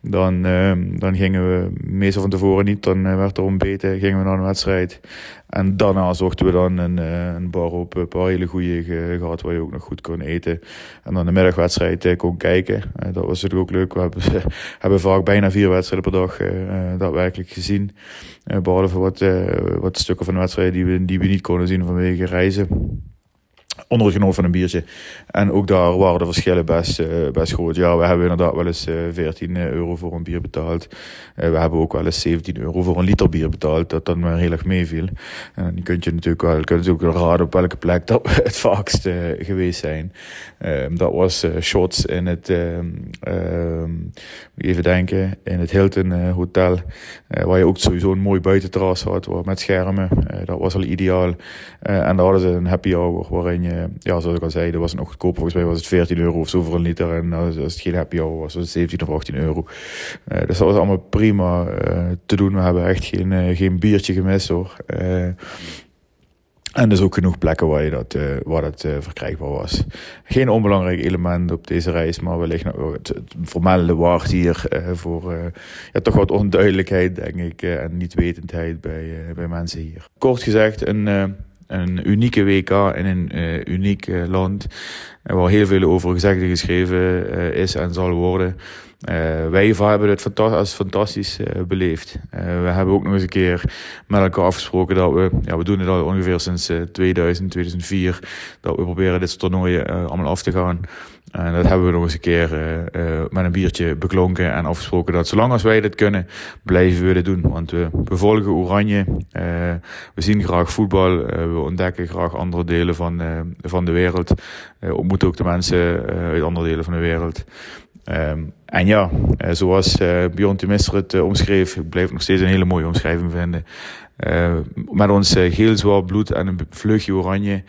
Dan, ehm, dan gingen we meestal van tevoren niet. Dan werd er ontbeten, gingen we naar een wedstrijd. En daarna zochten we dan een, een bar op, een paar hele goede gehad waar je ook nog goed kon eten. En dan de middagwedstrijd kon kijken. dat was natuurlijk ook leuk. We hebben, hebben vaak bijna vier wedstrijden per dag daadwerkelijk gezien. behalve wat, wat stukken van de wedstrijden die we, die we niet konden zien vanwege reizen onder het van een biertje. En ook daar waren de verschillen best, uh, best groot. Ja, we hebben inderdaad wel eens uh, eh, 14 euro voor een bier betaald. Uh, we hebben ook wel eens 17 euro voor een liter bier betaald, dat dan maar heel erg meeviel. En die kun je natuurlijk wel, je ook raden op welke plek dat we het vaakst geweest zijn. Ehm, dat was shots in het, ehm, ehm, even denken, in het Hilton Hotel, waar je ook sowieso een mooi buitenterras had, met schermen. dat was al ideaal. en daar hadden ze een happy hour, waarin je ja, zoals ik al zei, dat was nog goedkoop. Volgens mij was het 14 euro of zo voor een liter. En als het geen happy hour was, was het 17 of 18 euro. Uh, dus dat was allemaal prima uh, te doen. We hebben echt geen, geen biertje gemist hoor. En dus ook genoeg plekken waar, je dat, waar dat verkrijgbaar was. Geen onbelangrijk element op deze reis, maar wellicht het, het waard hier voor ja, toch wat onduidelijkheid, denk ik, en niet-wetendheid bij, bij mensen hier. Kort gezegd, een, een unieke WK in een uniek land, waar heel veel over gezegd en geschreven is en zal worden. Wij hebben het als fantastisch beleefd. We hebben ook nog eens een keer met elkaar afgesproken dat we, ja, we doen het al ongeveer sinds 2000, 2004, dat we proberen dit soort toernooien allemaal af te gaan. En dat hebben we nog eens een keer met een biertje beklonken en afgesproken dat zolang als wij dit kunnen, blijven we dit doen. Want we, volgen Oranje, we zien graag voetbal, we ontdekken graag andere delen van, van de wereld, ontmoeten ook de mensen uit andere delen van de wereld. Um, en ja, uh, zoals uh, Bjorn het uh, omschreef, ik blijf nog steeds een hele mooie omschrijving vinden. met ons heel zwaar bloed en een vleugje oranje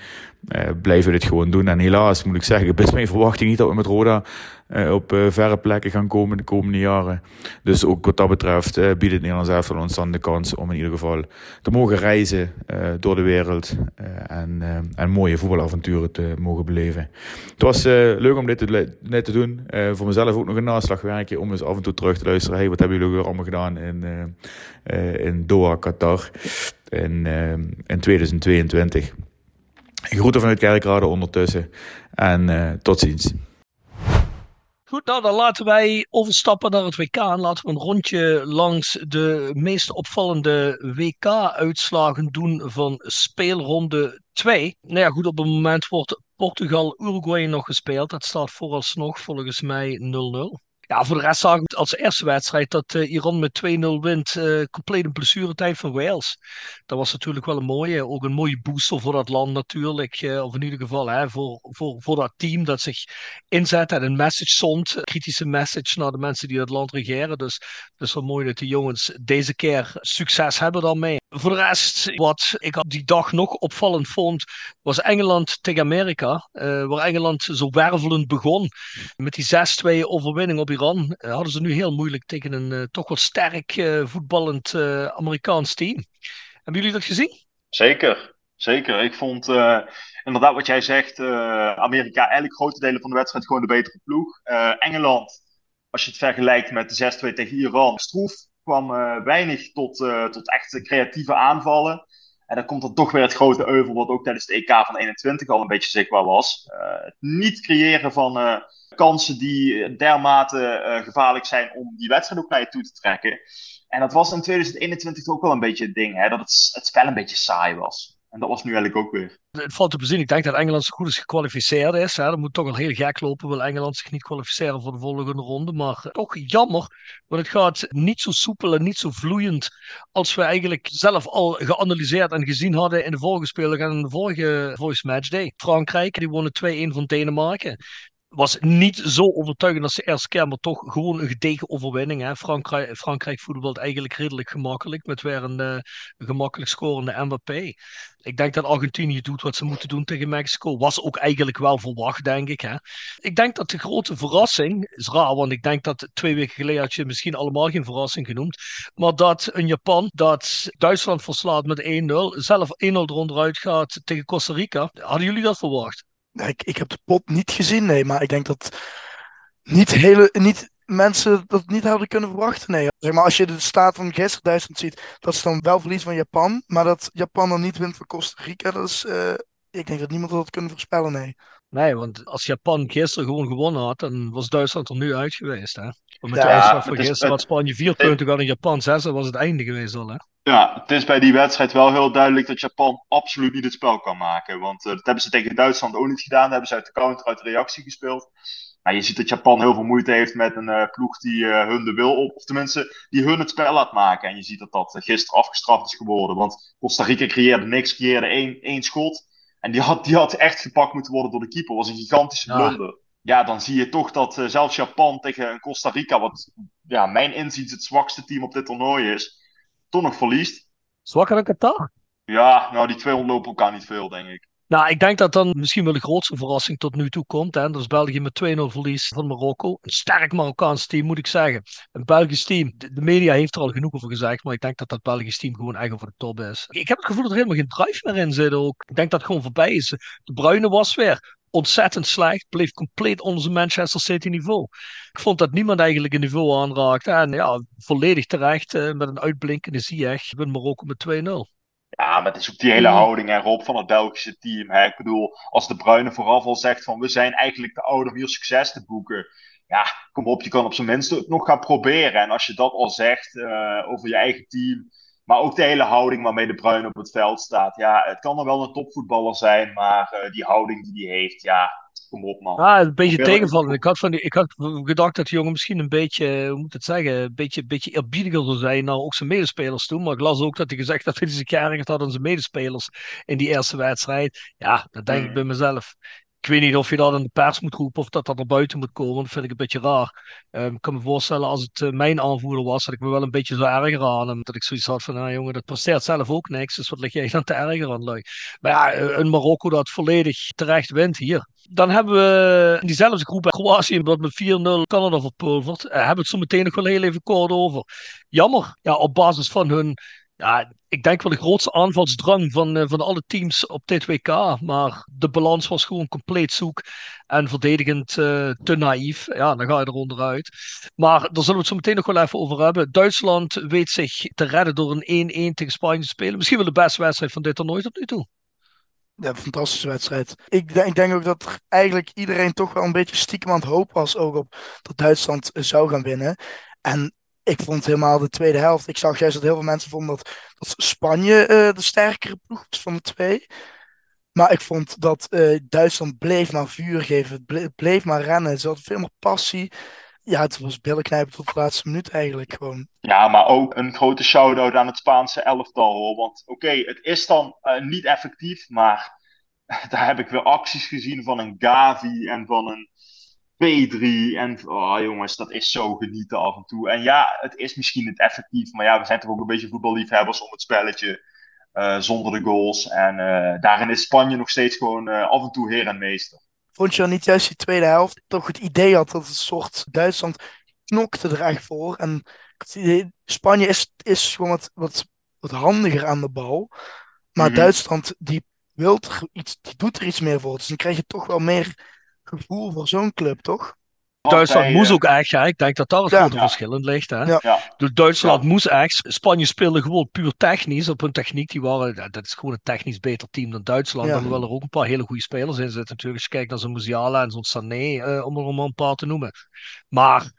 blijven we dit gewoon doen. En helaas moet ik zeggen, is mijn verwachting niet dat we met Roda uh, op uh, verre plekken gaan komen de komende jaren. Dus ook wat dat betreft biedt het Nederlands elftal ons dan de kans om in ieder geval te mogen reizen door de wereld en, en mooie voetbalavonturen te mogen beleven. Het was leuk om dit te, net te doen. voor mezelf ook nog een naslagwerkje om eens af en toe terug te luisteren. Hey, wat hebben jullie weer allemaal gedaan in, in Doha, Qatar in, in 2022? Groeten vanuit Kerkrade ondertussen en tot ziens. Goed, nou dan laten wij overstappen naar het WK en laten we een rondje langs de meest opvallende WK-uitslagen doen van speelronde 2. Nou ja, goed, op het moment wordt Portugal-Uruguay nog gespeeld. Dat staat vooralsnog volgens mij 0-0. Ja, voor de rest zag ik als eerste wedstrijd dat uh, Iran met 2-0 wint. Uh, compleet een blessuretijd van Wales. Dat was natuurlijk wel een mooie. Ook een mooie booster voor dat land natuurlijk. Uh, of in ieder geval hè, voor, voor, voor dat team dat zich inzet en een message zond. Een kritische message naar de mensen die dat land regeren. Dus het is wel mooi dat de jongens deze keer succes hebben daarmee. Voor de rest, wat ik die dag nog opvallend vond, was Engeland tegen Amerika. waar Engeland zo wervelend begon. Met die 6-2 overwinning op Iran eh, hadden ze nu heel moeilijk tegen een uh, toch wel sterk voetballend Amerikaans team. Hebben jullie dat gezien? Zeker, zeker. Ik vond inderdaad wat jij zegt, Amerika eigenlijk grote delen van de wedstrijd gewoon de betere ploeg. Engeland, als je het vergelijkt met de 6-2 tegen Iran, Stroef kwam weinig tot, tot echt creatieve aanvallen. En dan komt er toch weer het grote euvel, wat ook tijdens het EK van 21 al een beetje zichtbaar was. het niet creëren van kansen die dermate gevaarlijk zijn om die wedstrijd ook naar je toe te trekken. En dat was in 2021 ook wel een beetje het ding, hè, dat het, het spel een beetje saai was. En dat was nu eigenlijk ook weer. Het valt te bezien. Ik denk dat Engeland zo goed is gekwalificeerd is. Hè. Dat moet toch wel heel gek lopen. Wil Engeland zich niet kwalificeren voor de volgende ronde. Maar toch jammer. Want het gaat niet zo soepel en niet zo vloeiend. Als we eigenlijk zelf al geanalyseerd en gezien hadden in de vorige speler en in de vorige voice matchday. Frankrijk, die wonnen 2-1 van Denemarken was niet zo overtuigend als de eerste keer, maar toch gewoon een gedegen overwinning. Hè. Frankrijk, Frankrijk voetbalt eigenlijk redelijk gemakkelijk, met weer een, uh, gemakkelijk scorende Mbappé. Ik denk dat Argentinië doet wat ze moeten doen tegen Mexico. Was ook eigenlijk wel verwacht, denk ik. Hè. Ik denk dat de grote verrassing, is raar, want ik denk dat twee weken geleden had je misschien allemaal geen verrassing genoemd, maar dat een Japan dat Duitsland verslaat met 1-0, zelf 1-0 eronder uitgaat tegen Costa Rica. Hadden jullie dat verwacht? Ik, ik heb de pot niet gezien, nee, maar ik denk dat niet, hele, niet mensen dat niet hadden kunnen verwachten. Nee. Zeg maar, als je de staat van gisteren Duitsland ziet, dat is dan wel verlies van Japan, maar dat Japan dan niet wint van Costa Rica, dat is, uh, ik denk dat niemand dat had kunnen voorspellen, nee. Nee, want als Japan gisteren gewoon gewonnen had, dan was Duitsland er nu uit geweest. Hè? Want met ja, de uitslag van gisteren had Spanje vier punten gehad en Japan zes, dan was het einde geweest al. Hè? Ja, het is bij die wedstrijd wel heel duidelijk dat Japan absoluut niet het spel kan maken. Want uh, dat hebben ze tegen Duitsland ook niet gedaan. Dat hebben ze uit de counter, uit de reactie gespeeld. Maar je ziet dat Japan heel veel moeite heeft met een uh, ploeg die uh, hun de wil op, of tenminste die hun het spel laat maken. En je ziet dat dat gisteren afgestraft is geworden. Want Costa Rica creëerde niks, creëerde één, één schot. En die had, die had echt gepakt moeten worden door de keeper. Dat was een gigantische blunder. Ja. dan zie je toch dat uh, zelfs Japan tegen Costa Rica, wat ja, mijn inziens het zwakste team op dit toernooi is, toch nog verliest. Zwakker dan Qatar? Ja, nou die twee ontlopen elkaar niet veel, denk ik. Nou, ik denk dat dan misschien wel de grootste verrassing tot nu toe komt. Hè. Dat is België met 2-0 verlies van Marokko. Een sterk Marokkaans team, moet ik zeggen. Een Belgisch team. De, media heeft er al genoeg over gezegd. Maar ik denk dat dat Belgisch team gewoon echt over de top is. Ik heb het gevoel dat er helemaal geen drive meer in zit ook. Ik denk dat het gewoon voorbij is. De Bruine was weer ontzettend slecht. Bleef compleet onder zijn Manchester City niveau. Ik vond dat niemand eigenlijk een niveau aanraakte. En ja, volledig terecht uh, met een uitblinkende Ziyech. Win Marokko met 2-0. Ja, maar het is ook die hele houding erop van het Belgische team. Hè? Ik bedoel, als de Bruine vooraf al zegt van we zijn eigenlijk te oud om hier succes te boeken. Ja, kom op, je kan op zijn minst het nog gaan proberen. En als je dat al zegt uh, over je eigen team, maar ook de hele houding waarmee de Bruin op het veld staat. Ja, het kan er wel een topvoetballer zijn, maar uh, die houding die hij heeft, ja, kom op man. Ah, een beetje tegenvallen. Ik had, van die, ik had gedacht dat de jongen misschien een beetje, hoe moet het zeggen, een beetje, een beetje eerbiediger zou zijn naar ook zijn medespelers toe. Maar ik las ook dat hij gezegd dat hij zich geërgerd had aan zijn medespelers in die eerste wedstrijd. Ja, dat denk ik Hmm. bij mezelf. Ik weet niet of je dat in de pers moet roepen of dat dat er buiten moet komen. Dat vind ik een beetje raar. Um, ik kan me voorstellen als het uh, mijn aanvoerder was, dat ik me wel een beetje zou ergeren aan hem. Dat ik zoiets had van, nou jongen, dat presteert zelf ook niks. Dus wat lig jij dan te ergeren aan, lui? Maar ja, een Marokko dat volledig terecht wint hier. Dan hebben we diezelfde groep Kroatië dat met 4-0 Canada verpulverd. Uh, hebben het zo meteen nog wel heel even kort over. Jammer, ja, op basis van hun ja, ik denk wel de grootste aanvalsdrang van, uh, van alle teams op dit WK. Maar de balans was gewoon compleet zoek en verdedigend uh, te naïef. Ja, dan ga je er onderuit. Maar daar zullen we het zo meteen nog wel even over hebben. Duitsland weet zich te redden door een 1-1 tegen Spanje te spelen. Misschien wel de beste wedstrijd van dit toernooi tot nu toe. Ja, fantastische wedstrijd. Ik, ik denk ook dat eigenlijk iedereen toch wel een beetje stiekem aan het hoop was ook op dat Duitsland zou gaan winnen. En ik vond helemaal de tweede helft. Ik zag juist dat heel veel mensen vonden dat, dat Spanje uh, de sterkere ploeg was van de twee. Maar ik vond dat uh, Duitsland bleef maar vuur geven. Bleef, bleef maar rennen. Ze hadden veel meer passie. Ja, het was billen knijpen tot de laatste minuut eigenlijk gewoon. Ja, maar ook een grote shout-out aan het Spaanse elftal hoor. Want oké, het is dan uh, niet effectief, maar daar heb ik weer acties gezien van een Gavi en van een P3. En oh, jongens, dat is zo genieten af en toe. En ja, het is misschien niet effectief, maar ja, we zijn toch ook een beetje voetballiefhebbers om het spelletje uh, zonder de goals. En uh, daarin is Spanje nog steeds gewoon uh, af en toe heer en meester. Vond je dan niet juist die tweede helft toch het idee had dat het soort Duitsland knokte er echt voor. En Spanje is, is gewoon wat, wat, wat handiger aan de bal. Maar mm-hmm. Duitsland die wil er iets, die doet er iets meer voor. Dus dan krijg je toch wel meer gevoel voor zo'n club, toch? Duitsland Bij, moest ook echt, ik denk dat daar het Ja. grote Ja. verschil in ligt. Hè? Ja. Ja, Dus Duitsland Ja. moest echt. Spanje speelde gewoon puur technisch. Op hun techniek, die waren, dat is gewoon een technisch beter team dan Duitsland. Ja. Alhoewel er ook een paar hele goede spelers in zitten. Natuurlijk, als je kijkt naar zo'n Musiala en zo'n Sané, eh, om er maar een paar te noemen. Maar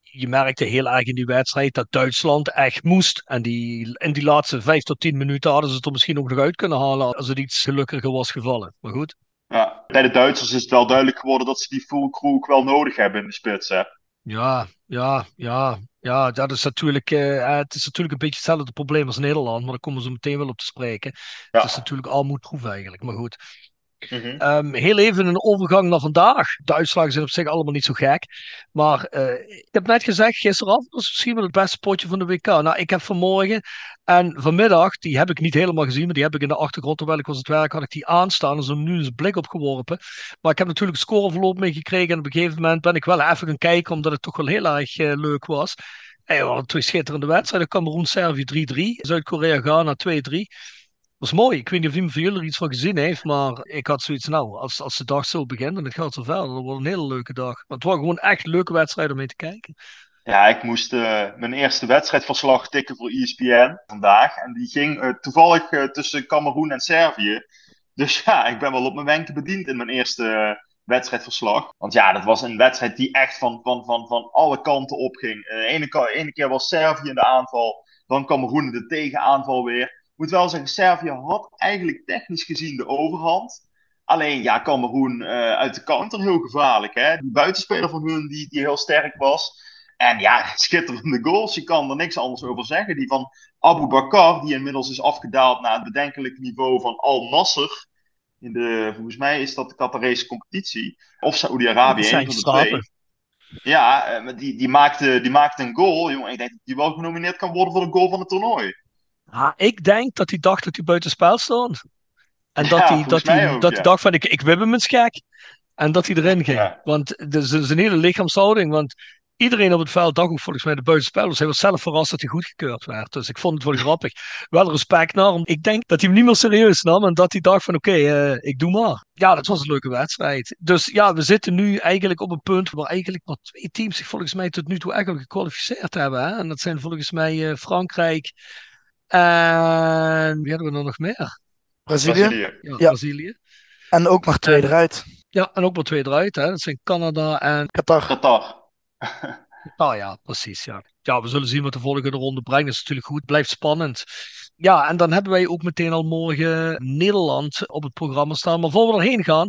je merkte heel erg in die wedstrijd dat Duitsland echt moest. En die, in die laatste vijf tot tien minuten hadden ze het er misschien ook nog uit kunnen halen als het iets gelukkiger was gevallen. Maar goed. Ja. Bij de Duitsers is het wel duidelijk geworden dat ze die full crew ook wel nodig hebben in de spits. Hè? Ja, ja, ja, ja, dat is natuurlijk, eh, eh, het is natuurlijk een beetje hetzelfde probleem als Nederland, maar daar komen ze meteen wel op te spreken. Ja. Het is natuurlijk armoedproef eigenlijk, maar goed. Mhm. Ehm, heel even een overgang naar vandaag. De uitslagen zijn op zich allemaal niet zo gek. Maar eh, ik heb net gezegd, gisteravond was misschien wel het beste potje van de WK. Nou, ik heb vanmorgen en vanmiddag, die heb ik niet helemaal gezien, maar die heb ik in de achtergrond, terwijl ik was het werk, had ik die aanstaan zo nu eens een blik op geworpen. Maar ik heb natuurlijk het scoreverloop meegekregen en op een gegeven moment ben ik wel even gaan kijken, omdat het toch wel heel erg eh, leuk was. En we hadden twee schitterende wedstrijden. Cameroen-Servië 3-3, Zuid-Korea-Ghana 2-3. Was mooi. Ik weet niet of iemand van jullie er iets van gezien heeft, maar ik had zoiets, nou, als, als de dag zo begint en het gaat zo verder, dan wordt een hele leuke dag. Maar het waren gewoon echt leuke wedstrijden om mee te kijken. Ja, ik moest eh, mijn eerste wedstrijdverslag tikken voor ESPN vandaag. En die ging eh, toevallig eh, tussen Cameroen en Servië. Dus ja, ik ben wel op mijn wenken bediend in mijn eerste wedstrijdverslag. Want ja, dat was een wedstrijd die echt van, van, van, van alle kanten opging. De ene, ene keer was Servië in de aanval, dan Cameroen in de tegenaanval weer. Ik moet wel zeggen, Servië had eigenlijk technisch gezien de overhand. Alleen ja, Cameroen eh, uit de counter heel gevaarlijk. Hè? Die buitenspeler van hun die, die heel sterk was. En ja, schitterende goals. Je kan er niks anders over zeggen. Die van Abu Bakar, die inmiddels is afgedaald naar het bedenkelijke niveau van Al Nasser. In de, volgens mij is dat de Qatarese competitie. Of Saoedi-Arabië, Dat een van de twee. Ja, eh, die, die, maakte, die maakte een goal. Jongen, ik denk dat die wel genomineerd kan worden voor de goal van het toernooi. Ah, ik denk dat hij dacht dat hij buiten spel stond. En dat hij dat hij, dat hij dacht van ik, ik wip hem eens gek. En dat hij erin ging. Want de, zijn hele lichaamshouding. Want iedereen op het veld dacht ook volgens mij de buitenspelers. Hij was zelf verrast dat hij goedgekeurd werd. Dus ik vond het wel grappig. Wel respect naar hem. Ik denk dat hij hem niet meer serieus nam. En dat hij dacht van oké, eh, ik doe maar. Ja, dat was een leuke wedstrijd. Dus ja, we zitten nu eigenlijk op een punt waar eigenlijk maar twee teams zich volgens mij tot nu toe eigenlijk gekwalificeerd hebben. Hè? En dat zijn volgens mij uh, Frankrijk en wie hadden we er nog meer? Brazilië. Ja, Brazilië. En ook maar twee eruit. Ja, en ook maar twee eruit. Hè? Dat zijn Canada en... Qatar. Qatar. Ah ja, precies. Ja. ja, we zullen zien wat de volgende ronde brengt. Dat is natuurlijk goed. Blijft spannend. Ja, en dan hebben wij ook meteen al morgen Nederland op het programma staan. Maar voor we erheen gaan.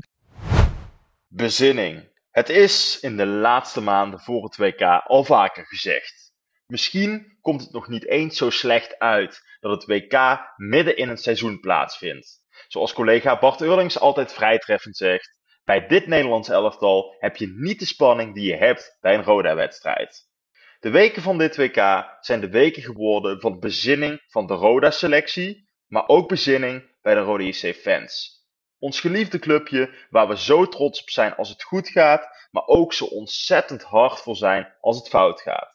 Bezinning. Het is in de laatste maanden voor het WK al vaker gezegd. Misschien komt het nog niet eens zo slecht uit dat het WK midden in het seizoen plaatsvindt. Zoals collega Bart Eurlings altijd vrijtreffend zegt: bij dit Nederlands elftal heb je niet de spanning die je hebt bij een Roda-wedstrijd. De weken van dit WK zijn de weken geworden van bezinning van de Roda-selectie, maar ook bezinning bij de Roda JC-fans. Ons geliefde clubje waar we zo trots op zijn als het goed gaat, maar ook zo ontzettend hard voor zijn als het fout gaat.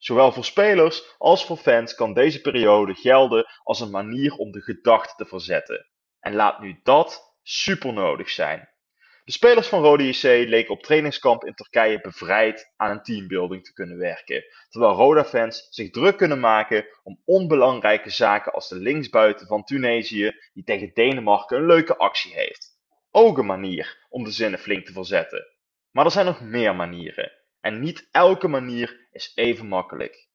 Zowel voor spelers als voor fans kan deze periode gelden als een manier om de gedachten te verzetten. En laat nu dat super nodig zijn. De spelers van Rode JC leken op trainingskamp in Turkije bevrijd aan een teambuilding te kunnen werken, terwijl Roda-fans zich druk kunnen maken om onbelangrijke zaken als de linksbuiten van Tunesië, die tegen Denemarken een leuke actie heeft. Ook een manier om de zinnen flink te verzetten. Maar er zijn nog meer manieren, en niet elke manier is even makkelijk.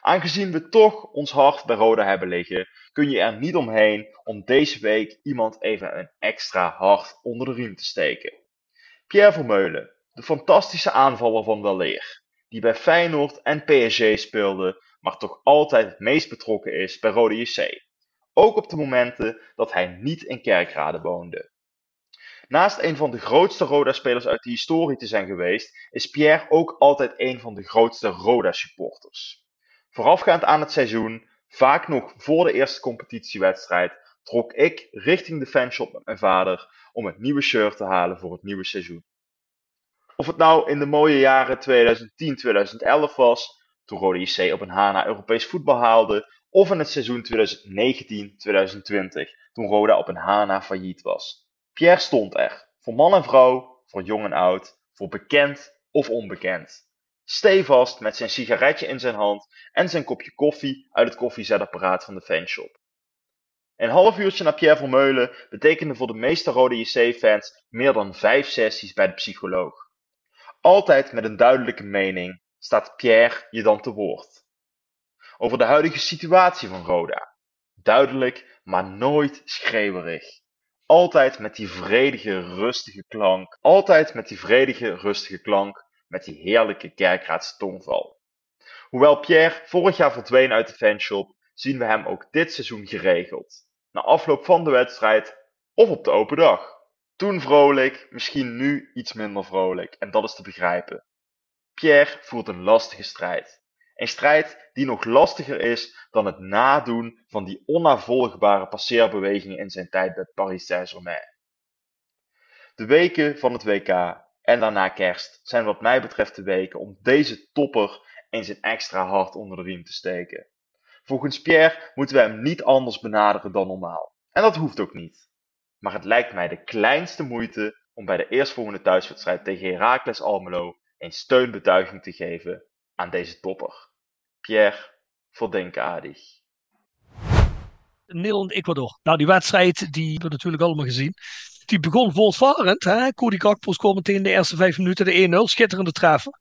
Aangezien we toch ons hart bij Roda hebben liggen, kun je er niet omheen om deze week iemand even een extra hart onder de riem te steken. Pierre Vermeulen, de fantastische aanvaller van Waleer, die bij Feyenoord en PSG speelde, maar toch altijd het meest betrokken is bij Rode JC. Ook op de momenten dat hij niet in Kerkrade woonde. Naast een van de grootste Roda-spelers uit de historie te zijn geweest, is Pierre ook altijd een van de grootste Roda-supporters. Voorafgaand aan het seizoen, vaak nog voor de eerste competitiewedstrijd, trok ik richting de fanshop met mijn vader om het nieuwe shirt te halen voor het nieuwe seizoen. Of het nou in de mooie jaren 2010-2011 was, toen Rode IC op een Hana Europees voetbal haalde, of in het seizoen 2019-2020, toen Roda op een Hana failliet was. Pierre stond er, voor man en vrouw, voor jong en oud, voor bekend of onbekend stevast met zijn sigaretje in zijn hand en zijn kopje koffie uit het koffiezetapparaat van de fanshop. Een half uurtje naar Pierre Vermeulen betekende voor de meeste Rode JC-fans meer dan vijf sessies bij de psycholoog. Altijd met een duidelijke mening staat Pierre je dan te woord. Over de huidige situatie van Roda. Duidelijk, maar nooit schreeuwerig. Altijd met die vredige, rustige klank. Altijd met die vredige, rustige klank met die heerlijke kerkraadse tongval. Hoewel Pierre vorig jaar verdween uit de fanshop, zien we hem ook dit seizoen geregeld. Na afloop van de wedstrijd of op de open dag. Toen vrolijk, misschien nu iets minder vrolijk, en dat is te begrijpen. Pierre voert een lastige strijd. Een strijd die nog lastiger is dan het nadoen van die onnavolgbare passeerbewegingen in zijn tijd bij Paris Saint-Germain. De weken van het WK en daarna kerst zijn wat mij betreft de weken om deze topper eens een extra hard onder de riem te steken. Volgens Pierre moeten we hem niet anders benaderen dan normaal. En dat hoeft ook niet. Maar het lijkt mij de kleinste moeite om bij de eerstvolgende thuiswedstrijd tegen Heracles Almelo een steunbetuiging te geven aan deze topper. Pierre, voor aardig. Nederland-Ecuador. Nou, die wedstrijd die hebben we natuurlijk allemaal gezien die begon voortvarend. Hè? Cody Gakpo scoort meteen de eerste vijf minuten de 1-0. Schitterende treffer.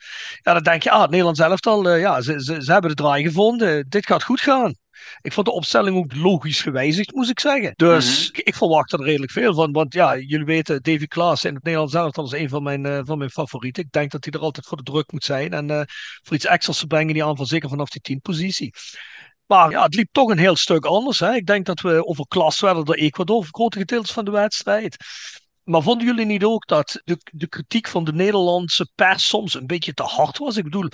Ja, dan denk je, ah, het Nederlands elftal, uh, ja, ze, ze, ze, hebben de draai gevonden. Dit gaat goed gaan. Ik vond de opstelling ook logisch gewijzigd, moet ik zeggen. Dus mhm. ik, verwacht er redelijk veel van. Want ja, jullie weten, Davy Klaas in het Nederlands elftal is een van mijn, uh, van mijn favorieten. Ik denk dat hij er altijd voor de druk moet zijn. En uh, voor iets extra's te brengen die aanval, zeker vanaf die 10 positie. Maar ja, het liep toch een heel stuk anders. Hè. Ik denk dat we overklast werden door Ecuador voor grote gedeeltes van de wedstrijd. Maar vonden jullie niet ook dat de, de kritiek van de Nederlandse pers soms een beetje te hard was? Ik bedoel,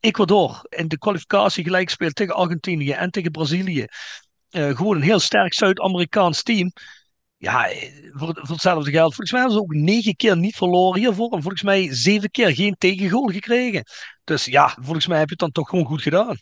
Ecuador in de kwalificatie gelijk speelt tegen Argentinië en tegen Brazilië. Uh, gewoon een heel sterk Zuid-Amerikaans team. ja, voor, voor hetzelfde geld. Volgens mij hebben ze ook negen keer niet verloren hiervoor. En volgens mij zeven keer geen tegengoal gekregen. Dus ja, volgens mij heb je het dan toch gewoon goed gedaan.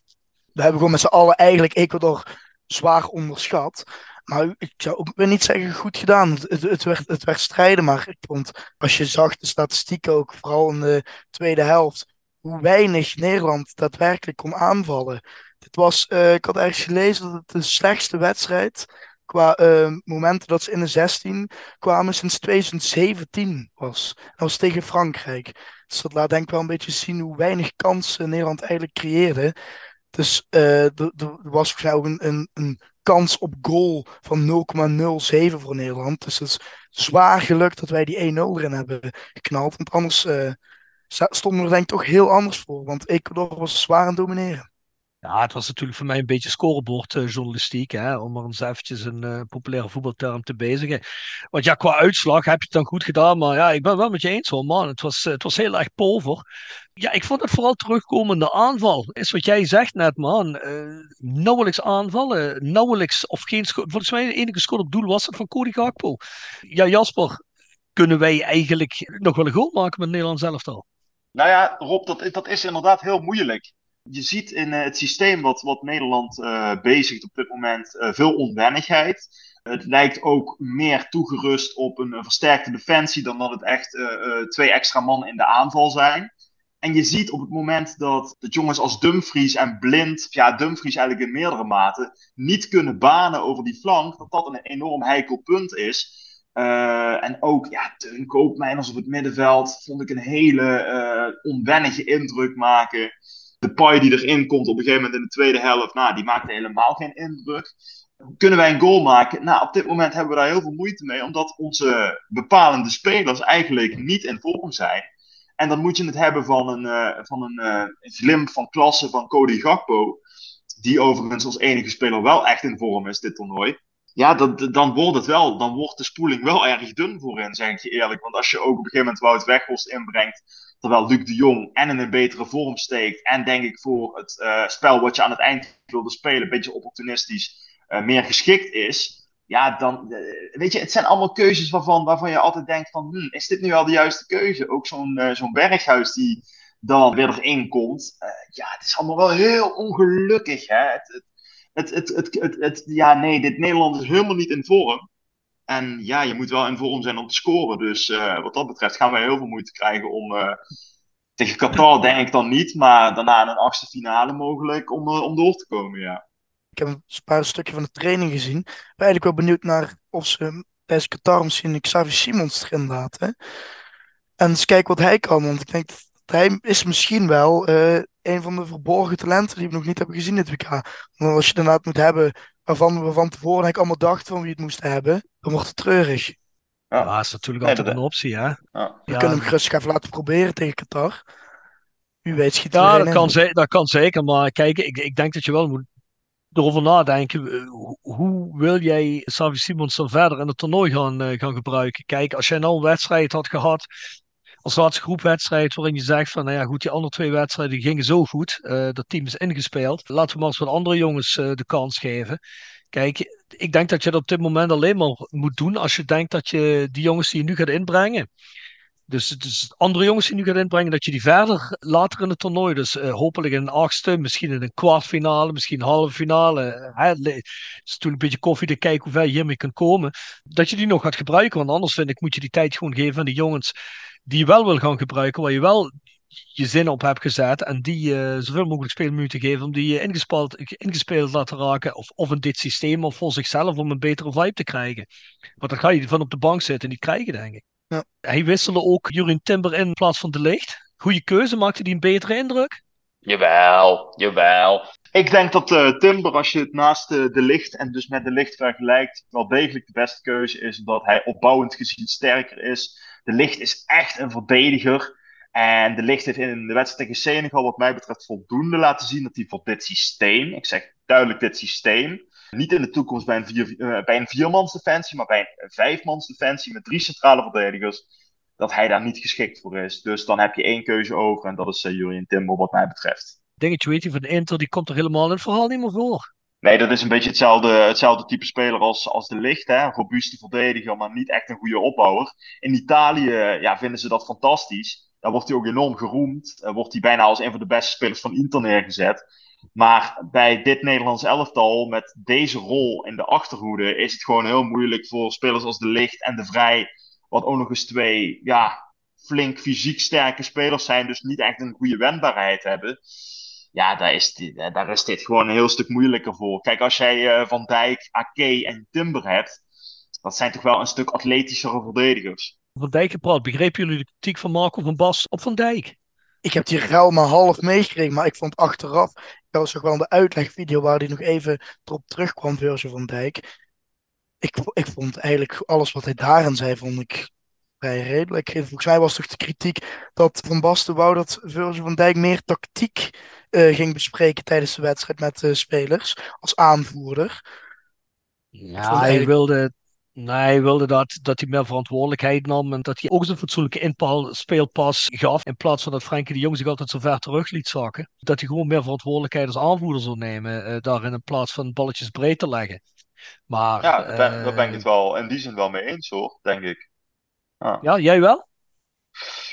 We hebben gewoon met z'n allen eigenlijk Ecuador zwaar onderschat. Maar ik zou ook weer niet zeggen goed gedaan. Het, het, werd, het werd strijden, maar ik vond, als je zag de statistieken ook, vooral in de tweede helft, hoe weinig Nederland daadwerkelijk kon aanvallen. Dit was, uh, ik had ergens gelezen dat het de slechtste wedstrijd qua uh, momenten dat ze in de 16 kwamen sinds 2017 was. Dat was tegen Frankrijk. Dus dat laat denk ik wel een beetje zien hoe weinig kansen Nederland eigenlijk creëerde. Dus uh, er was ook een, een, een kans op goal van 0,07 voor Nederland. Dus het is zwaar gelukt dat wij die 1-0 erin hebben geknald. Want anders uh, stonden we er denk ik toch heel anders voor. Want Ecuador was zwaar aan het domineren. Ja, het was natuurlijk voor mij een beetje scorebordjournalistiek, hè, om er eens eventjes een uh, populaire voetbalterm te bezigen. Want ja, qua uitslag heb je het dan goed gedaan, maar ja, ik ben wel met je eens hoor, man. Het was, het was heel erg pover. Ja, ik vond het vooral terugkomende aanval. Is wat jij zegt net, man. Nauwelijks aanvallen, nauwelijks of geen. Volgens mij de enige schot op doel was het van Cody Gakpo. Ja, Jasper, kunnen wij eigenlijk nog wel een goal maken met Nederland zelf al? Nou ja, Rob, dat, dat is inderdaad heel moeilijk je ziet in uh, het systeem wat, wat Nederland uh, bezigt op dit moment uh, veel onwennigheid. Het lijkt ook meer toegerust op een, versterkte defensie dan dat het echt twee extra mannen in de aanval zijn. En je ziet op het moment dat de jongens als Dumfries en Blind, ja, Dumfries eigenlijk in meerdere maten, niet kunnen banen over die flank, dat dat een enorm heikel punt is. en ook, ja, Teun Koopmeiners op het middenveld vond ik een hele onwennige indruk maken de paai die erin komt op een gegeven moment in de tweede helft, nou, die maakte helemaal geen indruk. Kunnen wij een goal maken? Nou, op dit moment hebben we daar heel veel moeite mee, omdat onze bepalende spelers eigenlijk niet in vorm zijn. En dan moet je het hebben van een, uh, van een uh, glimp van klasse van Cody Gakpo, die overigens als enige speler wel echt in vorm is dit toernooi. Ja, dat, dan wordt het wel, dan wordt de spoeling wel erg dun voorin, zeg ik je eerlijk. Want als je ook op een gegeven moment Wout Weghorst inbrengt, Terwijl Luc de Jong en in een betere vorm steekt. En denk ik voor het uh, spel wat je aan het eind wilde spelen, een beetje opportunistisch, uh, meer geschikt is. Ja, dan, uh, weet je, het zijn allemaal keuzes waarvan, waarvan je altijd denkt van, hm, is dit nu al de juiste keuze? Ook zo'n zo'n berghuis die dan weer erin komt. ja, het is allemaal wel heel ongelukkig, hè. Het, het, het, het, het, ja, nee, dit Nederland is helemaal niet in vorm. En ja, je moet wel in vorm zijn om te scoren. Dus uh, wat dat betreft gaan wij heel veel moeite krijgen om. Uh, tegen Qatar denk ik dan niet, maar daarna een achtste finale mogelijk om, uh, om door te komen. Ja. Ik heb een paar stukjes van de training gezien. Ik ben eigenlijk wel benieuwd naar of ze bij Qatar misschien Xavi Simons erin laten. En eens kijken wat hij kan. Want ik denk dat hij is misschien wel een van de verborgen talenten die we nog niet hebben gezien dit WK. Want als je inderdaad moet hebben waarvan we van tevoren eigenlijk allemaal dachten van wie het moest hebben, dan wordt het treurig. Ja, dat is natuurlijk altijd een optie, hè? Ja. We kunnen hem gerust even laten proberen tegen Qatar. U weet, schiet Ja, dat kan, dat kan zeker, maar kijk, ik, ik denk dat je wel moet erover nadenken. Eh, hoe wil jij Savi Simons dan verder in het toernooi gaan, uh, gaan gebruiken? Kijk, als jij nou een wedstrijd had gehad als laatste groepwedstrijd waarin je zegt van, nou ja goed, die andere twee wedstrijden gingen zo goed. Uh, dat team is ingespeeld. Laten we maar eens wat andere jongens uh, de kans geven. Kijk, ik denk dat je dat op dit moment alleen maar moet doen als je denkt dat je die jongens die je nu gaat inbrengen, dus, dus andere jongens die nu gaat inbrengen, dat je die verder later in het toernooi, dus uh, hopelijk in een achtste, misschien in een kwartfinale, misschien halve finale. Hè, is toen een beetje koffie te kijken hoe ver je hiermee kunt komen. Dat je die nog gaat gebruiken, want anders vind ik moet je die tijd gewoon geven aan die jongens die je wel wil gaan gebruiken, waar je wel je zin op hebt gezet en die uh, zoveel mogelijk speelminuten geven om die uh, ingespeeld, ingespeeld laten raken of, of in dit systeem of voor zichzelf om een betere vibe te krijgen. Want dan ga je van op de bank zitten niet krijgen, denk ik. Ja. Hij wisselde ook Jurin Timber in plaats van De Licht. Goede keuze, maakte die een betere indruk? Jawel, jawel. Ik denk dat uh, Timber, als je het naast de, de licht en dus met de licht vergelijkt, wel degelijk de beste keuze is, omdat hij opbouwend gezien sterker is. De licht is echt een verdediger. En de licht heeft in de wedstrijd tegen Senegal, wat mij betreft, voldoende laten zien dat hij voor dit systeem, ik zeg duidelijk dit systeem, niet in de toekomst bij een, vier, uh, bij een viermans defensie, maar bij een vijfmans defensie met drie centrale verdedigers, dat hij daar niet geschikt voor is. Dus dan heb je één keuze over en dat is uh, Julian Timber wat mij betreft. Dingetje weet je van Inter, die komt er helemaal in het verhaal niet meer voor. Nee, dat is een beetje hetzelfde, hetzelfde type speler als, als de Licht. Hè? Een robuuste verdediger, maar niet echt een goede opbouwer. In Italië ja, vinden ze dat fantastisch. Daar wordt hij ook enorm geroemd. Wordt hij bijna als een van de beste spelers van Inter neergezet. Maar bij dit Nederlands elftal, met deze rol in de achterhoede, is het gewoon heel moeilijk voor spelers als de Licht en de Vrij. Wat ook nog eens twee ja, flink fysiek sterke spelers zijn, dus niet echt een goede wendbaarheid hebben ja, daar is, dit, daar is dit gewoon een heel stuk moeilijker voor. Kijk, als jij uh, Van Dijk, Ake en Timber hebt, dat zijn toch wel een stuk atletischere verdedigers. Van Dijk gepraat, begrepen jullie de kritiek van Marco van Bas op Van Dijk? Ik heb die ruil maar half meegekregen, maar ik vond achteraf, dat was toch wel de uitlegvideo waar hij nog even erop terugkwam, Virgil van Dijk. Ik, ik vond eigenlijk alles wat hij daarin zei, vond ik vrij redelijk. Volgens mij was toch de kritiek dat Van Basten wou dat Virgil van Dijk meer tactiek uh, ging bespreken tijdens de wedstrijd met de spelers als aanvoerder. Ja, hij wilde, nee, hij wilde dat, dat hij meer verantwoordelijkheid nam en dat hij ook zijn fatsoenlijke inpal, speelpas gaf. In plaats van dat Frenkie de Jong zich altijd zo ver terug liet zakken. Dat hij gewoon meer verantwoordelijkheid als aanvoerder zou nemen uh, daarin in plaats van balletjes breed te leggen. Maar, ja, daar ben, ik het wel in die zin wel mee eens hoor, denk ik. Ja, ja jij wel?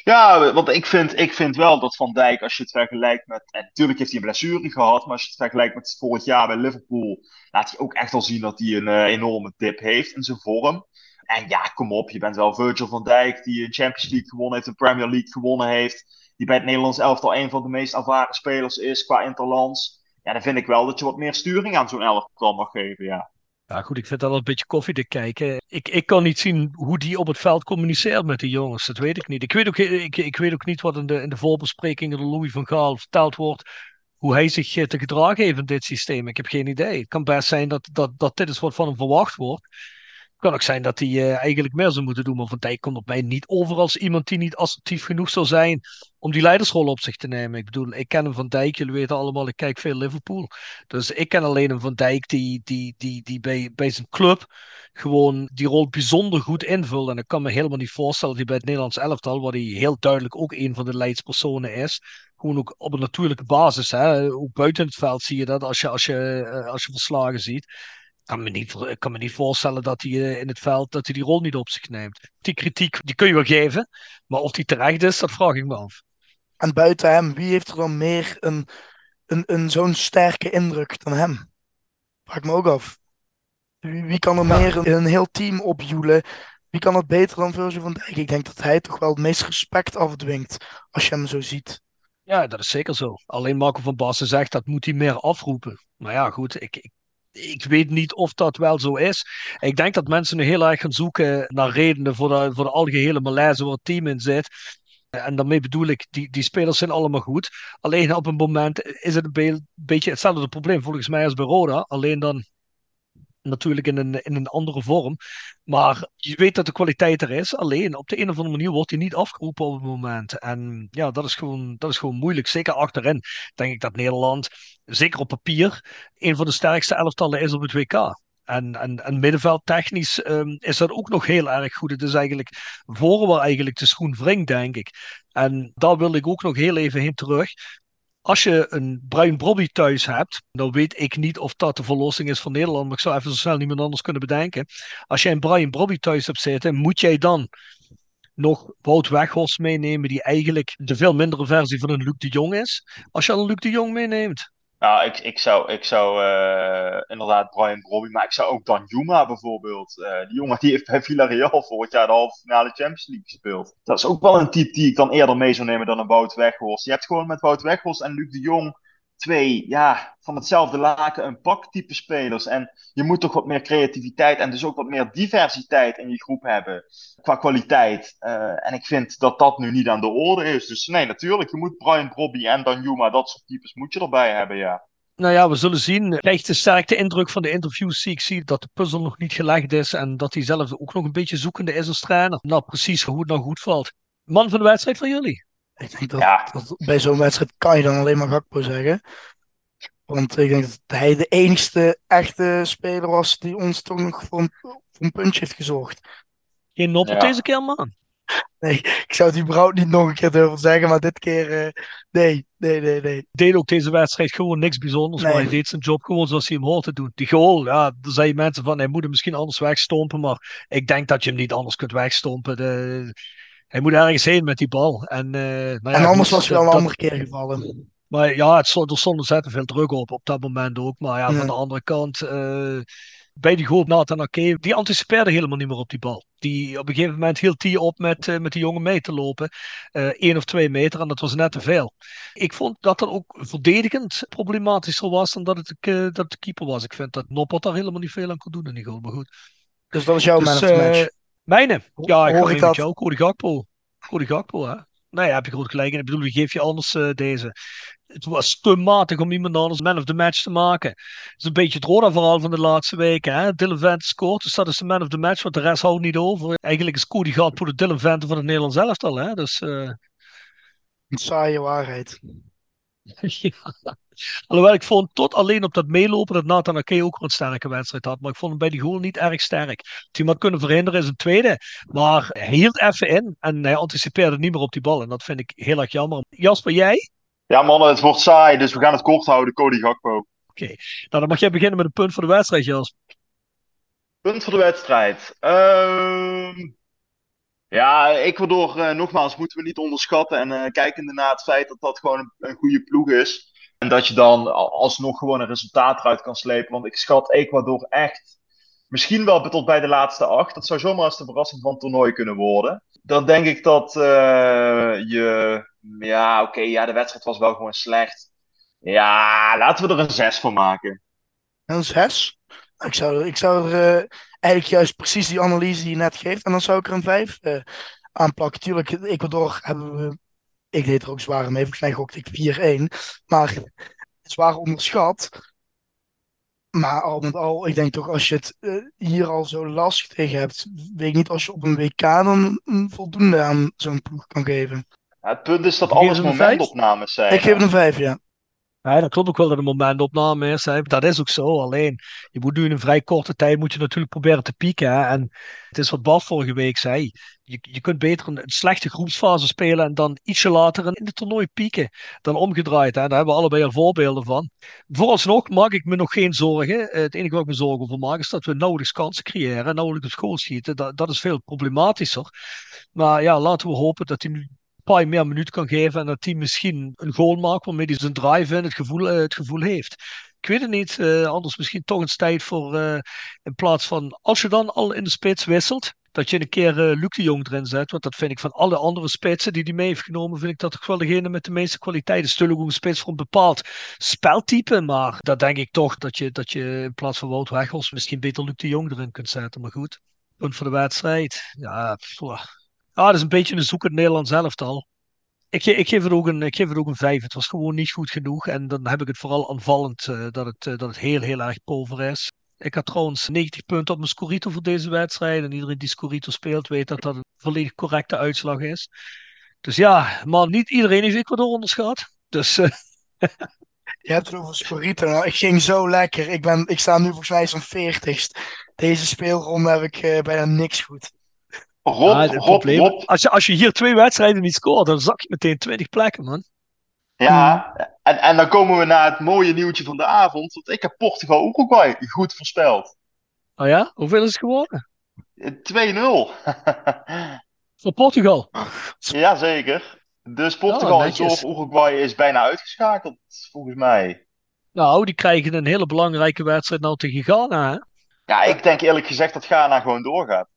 Ja, want ik vind, ik vind wel dat Van Dijk, als je het vergelijkt met. En natuurlijk heeft hij een blessure gehad, maar als je het vergelijkt met vorig jaar bij Liverpool, laat hij ook echt al zien dat hij een uh, enorme dip heeft in zijn vorm. En ja, kom op, je bent wel Virgil van Dijk, die een Champions League gewonnen heeft, een Premier League gewonnen heeft. Die bij het Nederlands elftal een van de meest ervaren spelers is qua interlands. Ja, dan vind ik wel dat je wat meer sturing aan zo'n elftal mag geven, ja. Ja, goed, ik vind dat wel een beetje koffie te kijken. Ik, ik kan niet zien hoe die op het veld communiceert met die jongens. Dat weet ik niet. Ik weet ook, ik, ik weet ook niet wat in de, in de voorbesprekingen door Louis van Gaal verteld wordt. Hoe hij zich eh, te gedragen heeft in dit systeem. Ik heb geen idee. Het kan best zijn dat, dat, dat dit is wat van hem verwacht wordt. Kan ook zijn dat hij uh, eigenlijk meer zou moeten doen. Maar Van Dijk komt op mij niet over als iemand die niet assertief genoeg zou zijn om die leidersrol op zich te nemen. Ik bedoel, ik ken hem Van Dijk. Jullie weten allemaal, ik kijk veel Liverpool. Dus ik ken alleen een Van Dijk die, die, die, die bij, bij zijn club gewoon die rol bijzonder goed invult. En ik kan me helemaal niet voorstellen dat hij bij het Nederlands elftal, waar hij heel duidelijk ook een van de leidspersonen is, gewoon ook op een natuurlijke basis. Hè? Ook buiten het veld zie je dat als je, als je, eh, als je verslagen ziet kan me niet, ik kan me niet voorstellen dat hij eh, in het veld dat hij die rol niet op zich neemt. Die kritiek die kun je wel geven, maar of die terecht is, dat vraag ik me af. En buiten hem, wie heeft er dan meer een, een, een zo'n sterke indruk dan hem? Vraag ik me ook af. Wie, wie kan er meer een, een heel team opjoelen? Wie kan het beter dan Virgil van Dijk? Ik denk dat hij toch wel het meest respect afdwingt als je hem zo ziet. Ja, dat is zeker zo. Alleen Marco van Basten zegt dat moet hij meer afroepen. Maar ja, goed, ik, ik ik weet niet of dat wel zo is. Ik denk dat mensen nu heel erg gaan zoeken naar redenen voor de, voor algehele malaise waar het team in zit. En daarmee bedoel ik, die, die spelers zijn allemaal goed. Alleen op een moment is het een beetje hetzelfde probleem volgens mij als bij Roda. Alleen dan natuurlijk in een, in een andere vorm. Maar je weet dat de kwaliteit er is. Alleen op de een of andere manier wordt hij niet afgeroepen op het moment. En ja, dat is gewoon, dat is gewoon moeilijk. Zeker achterin denk ik dat Nederland, zeker op papier, een van de sterkste elftallen is op het WK. En, en, en middenveld technisch um, is dat ook nog heel erg goed. Het is eigenlijk voor eigenlijk de schoen wringt, denk ik. En daar wil ik ook nog heel even heen terug. Als je een Brian Brobby thuis hebt, dan weet ik niet of dat de verlossing is van Nederland, maar ik zou even zo snel niemand anders kunnen bedenken. Als jij een Brian Brobby thuis hebt zitten, moet jij dan nog Wout Weghorst meenemen, die eigenlijk de veel mindere versie van een Luc de Jong is. Als je al een Luc de Jong meeneemt. Nou, ik, ik zou, ik zou uh, inderdaad Brian Brobby, maar ik zou ook Dan Juma bijvoorbeeld. Uh, die jongen die heeft bij Villarreal vorig jaar de halve finale Champions League gespeeld. Dat is ook wel een type die ik dan eerder mee zou nemen dan een Wout Weghorst. Je hebt gewoon met Wout Weghorst en Luc de Jong twee, ja, van hetzelfde laken een pak type spelers. En je moet toch wat meer creativiteit en dus ook wat meer diversiteit in je groep hebben. Qua kwaliteit. Uh, en ik vind dat dat nu niet aan de orde is. Dus nee, natuurlijk, je moet Brian Brobby en dan Juma, dat soort types moet je erbij hebben, ja. Nou ja, we zullen zien. Krijg de sterkte indruk van de interviews zie ik zie dat de puzzel nog niet gelegd is en dat hij zelf ook nog een beetje zoekende is als trainer. Nou, precies hoe het nou goed valt. Man van de wedstrijd van jullie? Ik denk dat, dat bij zo'n wedstrijd kan je dan alleen maar Gakpo zeggen. Want ik denk dat hij de enigste echte speler was die ons toch nog voor een, voor een puntje heeft gezorgd. Geen noppert deze keer, man. Nee, ik zou het überhaupt niet nog een keer durven zeggen, maar dit keer, uh, nee, nee, nee, nee. Deed ook deze wedstrijd gewoon niks bijzonders, nee. maar hij deed zijn job gewoon zoals hij hem hoort te doen. Die goal, ja, er zijn mensen van, hij moet hem misschien anders wegstompen, maar ik denk dat je hem niet anders kunt wegstompen. De, hij moet ergens heen met die bal. En, uh, nou ja, en anders was hij wel een andere keer gevallen. Maar ja, het stond, er stond ontzettend veel druk op, op dat moment ook. Maar ja, ja. van de andere kant... Uh, bij die goal Nathan Ake, die anticipeerde helemaal niet meer op die bal. Die op een gegeven moment hield hij op met, uh, met die jongen mee te lopen. Eén uh, of twee meter en dat was net te veel. Ik vond dat dat ook verdedigend problematischer was dan dat het, dat het de keeper was. Ik vind dat Noppert daar helemaal niet veel aan kon doen in die goal, maar goed. Dus dat is jouw dus, man of the match? Mijne? Ja, ik hoor ik dat? jou. Cody Gakpo. Cody Gakpo, hè. Nee, heb je goed gelijk. En ik bedoel, wie geef je anders uh, deze? Het was te matig om iemand anders man of the match te maken. Het is een beetje het Roda verhaal van de laatste weken. Hè? Dylan Vente scoort, dus dat is de man of the match, want de rest houdt niet over. Eigenlijk is Cody voor de Dylan Vente van het Nederlands elftal. Hè? Dus, uh... Een saaie waarheid. ja. Alhoewel ik vond tot alleen op dat meelopen dat Nathan Ake ook een sterke wedstrijd had. Maar ik vond hem bij die goal niet erg sterk. Als hij had kunnen verhinderen is een tweede. Maar hij hield even in en hij anticipeerde niet meer op die bal. En dat vind ik heel erg jammer. Jasper, jij? Ja mannen, het wordt saai, dus we gaan het kort houden. Cody Gakpo. Oké, okay. nou dan mag jij beginnen met een punt voor de wedstrijd, Jasper. Punt voor de wedstrijd. Uh... Ja, Ecuador, uh, nogmaals, moeten we niet onderschatten. En uh, kijkende naar het feit dat dat gewoon een, goede ploeg is. En dat je dan alsnog gewoon een resultaat eruit kan slepen. Want ik schat Ecuador echt misschien wel tot bij de laatste acht. Dat zou zomaar eens de verrassing van het toernooi kunnen worden. Dan denk ik dat uh, je. Ja, oké, ja, de wedstrijd was wel gewoon slecht. Ja, laten we er een zes van maken. Een zes? Ik zou, ik zou er uh, eigenlijk juist precies die analyse die je net geeft. En dan zou ik er een vijf uh, aan plakken. Tuurlijk, Ecuador hebben we ik deed er ook zwaar mee. Volgens mij gokte ik 4-1. Maar zwaar onderschat. Maar al met al, ik denk toch als je het uh, hier al zo lastig tegen hebt, weet ik niet als je op een WK dan een voldoende aan zo'n ploeg kan geven. Ja, het punt is dat alles momentopnames zijn. Ik geef een 5, ja. Ja, dat klopt ook wel dat een momentopname is. Dat is ook zo. Alleen, je moet nu in een vrij korte tijd moet je natuurlijk proberen te pieken. Hè. En het is wat Bas vorige week zei. Je, je kunt beter een, slechte groepsfase spelen en dan ietsje later in het toernooi pieken. Dan omgedraaid. Hè. Daar hebben we allebei al voorbeelden van. Vooralsnog maak ik me nog geen zorgen. Het enige wat ik me zorgen over maak is dat we nauwelijks kansen creëren. Nauwelijks op school schieten. Dat, dat is veel problematischer. Maar ja, laten we hopen dat hij nu paar meer minuut kan geven en dat hij misschien een goal maakt waarmee hij zijn drive in het gevoel, uh, het gevoel heeft. Ik weet het niet, uh, anders misschien toch eens tijd voor uh, in plaats van als je dan al in de spits wisselt, dat je een keer Luc de Jong erin zet. Want dat vind ik van alle andere spitsen die hij mee heeft genomen, vind ik dat toch wel degene met de meeste kwaliteiten. Stullig een spits voor een bepaald speltype, maar dat denk ik toch dat je, dat je in plaats van Wout Weghorst misschien beter Luc de Jong erin kunt zetten. Maar goed, punt voor de wedstrijd. Ja, pff, Ah, dat is een beetje een zoekend Nederlands elftal. Ik, ik, geef het ook een, ik geef het ook een vijf. Het was gewoon niet goed genoeg. En dan heb ik het vooral aanvallend uh, dat, het, uh, dat het heel, heel erg pover is. Ik had trouwens 90 punten op mijn Scorito voor deze wedstrijd. En iedereen die Scorito speelt weet dat dat een volledig correcte uitslag is. Dus ja, maar niet iedereen heeft Ecuador onderschat. Dus... Uh... Je hebt het over Scorito. Nou, ik ging zo lekker. Ik, ben, ik sta nu volgens mij zo'n 40ste. Deze speelronde heb ik bijna niks goed. Rob, Rob, Rob, Als, je, als je hier twee wedstrijden niet scoort, dan zak je meteen 20 plekken, man. Ja, hmm. en, en dan komen we naar het mooie nieuwtje van de avond. Want ik heb Portugal-Uruguay goed voorspeld. Oh ja? Hoeveel is het geworden? 2-0. Voor Portugal? Jazeker. Dus Portugal oh, is door, Uruguay is bijna uitgeschakeld, volgens mij. Nou, die krijgen een hele belangrijke wedstrijd nou tegen Ghana, hè? Ja, ik denk eerlijk gezegd dat Ghana gewoon doorgaat.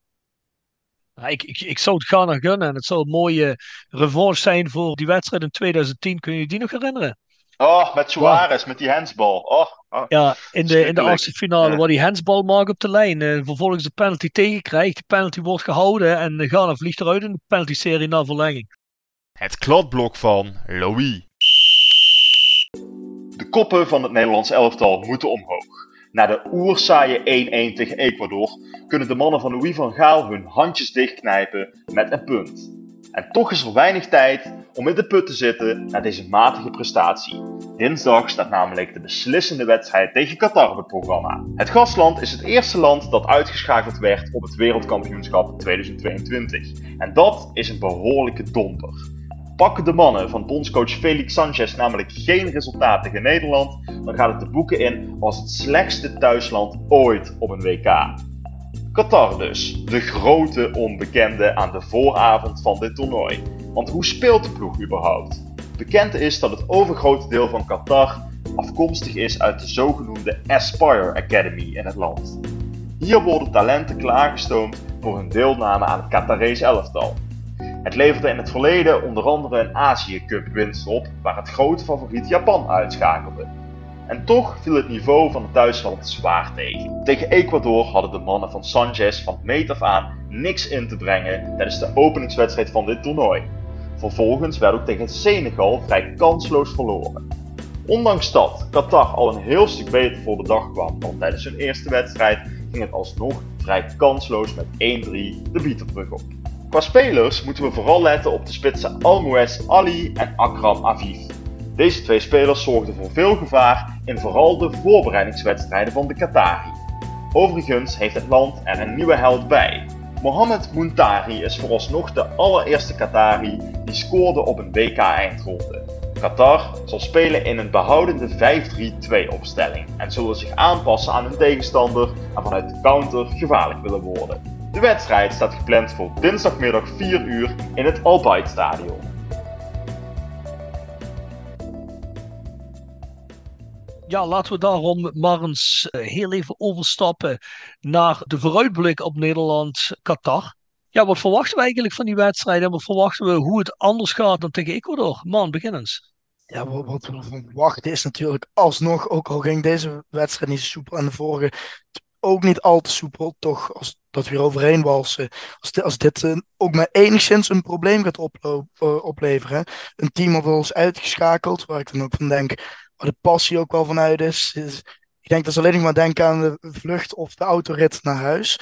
Ik, ik, ik zou het Ghana gunnen en het zou een mooie revanche zijn voor die wedstrijd in 2010. Kun je die nog herinneren? Oh, met Suarez, met die handsbal. Oh, oh. Ja, in de, in de achtste finale, ja. waar die handsbal maakt op de lijn. Uh, vervolgens de penalty tegenkrijgt. De penalty wordt gehouden en Ghana vliegt eruit in de penalty-serie na verlenging. Het kladblok van Louis. De koppen van het Nederlands elftal moeten omhoog. Na de oerzaaie 1-1 tegen Ecuador kunnen de mannen van Louis van Gaal hun handjes dichtknijpen met een punt. En toch is er weinig tijd om in de put te zitten na deze matige prestatie. Dinsdag staat namelijk de beslissende wedstrijd tegen Qatar op het programma. Het gastland is het eerste land dat uitgeschakeld werd op het wereldkampioenschap 2022. En dat is een behoorlijke domper. Pakken de mannen van bondscoach Felix Sanchez namelijk geen resultaat tegen Nederland, dan gaat het de boeken in als het slechtste thuisland ooit op een WK. Qatar dus, de grote onbekende aan de vooravond van dit toernooi. Want hoe speelt de ploeg überhaupt? Bekend is dat het overgrote deel van Qatar afkomstig is uit de zogenoemde Aspire Academy in het land. Hier worden talenten klaargestoomd voor hun deelname aan het Qatarese elftal. Het leverde in het verleden onder andere een Azië Cup winst op, waar het grote favoriet Japan uitschakelde. En toch viel het niveau van het Duitsland zwaar tegen. Tegen Ecuador hadden de mannen van Sanchez van meet af aan niks in te brengen tijdens de openingswedstrijd van dit toernooi. Vervolgens werd ook tegen Senegal vrij kansloos verloren. Ondanks dat Qatar al een heel stuk beter voor de dag kwam dan tijdens hun eerste wedstrijd, ging het alsnog vrij kansloos met 1-3 de bieterbrug op. Qua spelers moeten we vooral letten op de spitsen Almoes Ali en Akram Aviv. Deze twee spelers zorgden voor veel gevaar in vooral de voorbereidingswedstrijden van de Qatari. Overigens heeft het land er een nieuwe held bij. Mohamed Muntari is vooralsnog de allereerste Qatari die scoorde op een WK-eindronde. Qatar zal spelen in een behoudende 5-3-2 opstelling en zullen zich aanpassen aan hun tegenstander en vanuit de counter gevaarlijk willen worden. De wedstrijd staat gepland voor dinsdagmiddag 4 uur in het Al Stadion. ja, laten we daarom maar eens eh, heel even overstappen naar de vooruitblik op Nederland-Qatar. Ja, wat verwachten we eigenlijk van die wedstrijd en wat verwachten we hoe het anders gaat dan tegen Ecuador? Man, begin eens. Ja, wat we verwachten is natuurlijk alsnog, ook al ging deze wedstrijd niet soepel en de vorige ook niet al te soepel, toch als dat weer overheen walsen. Als, dit, als dit uh, ook maar enigszins een probleem gaat uh, opleveren. Een team wel is uitgeschakeld, waar ik dan ook van denk, waar de passie ook wel vanuit is. ik denk dat ze alleen nog maar denken aan de vlucht of de autorit naar huis.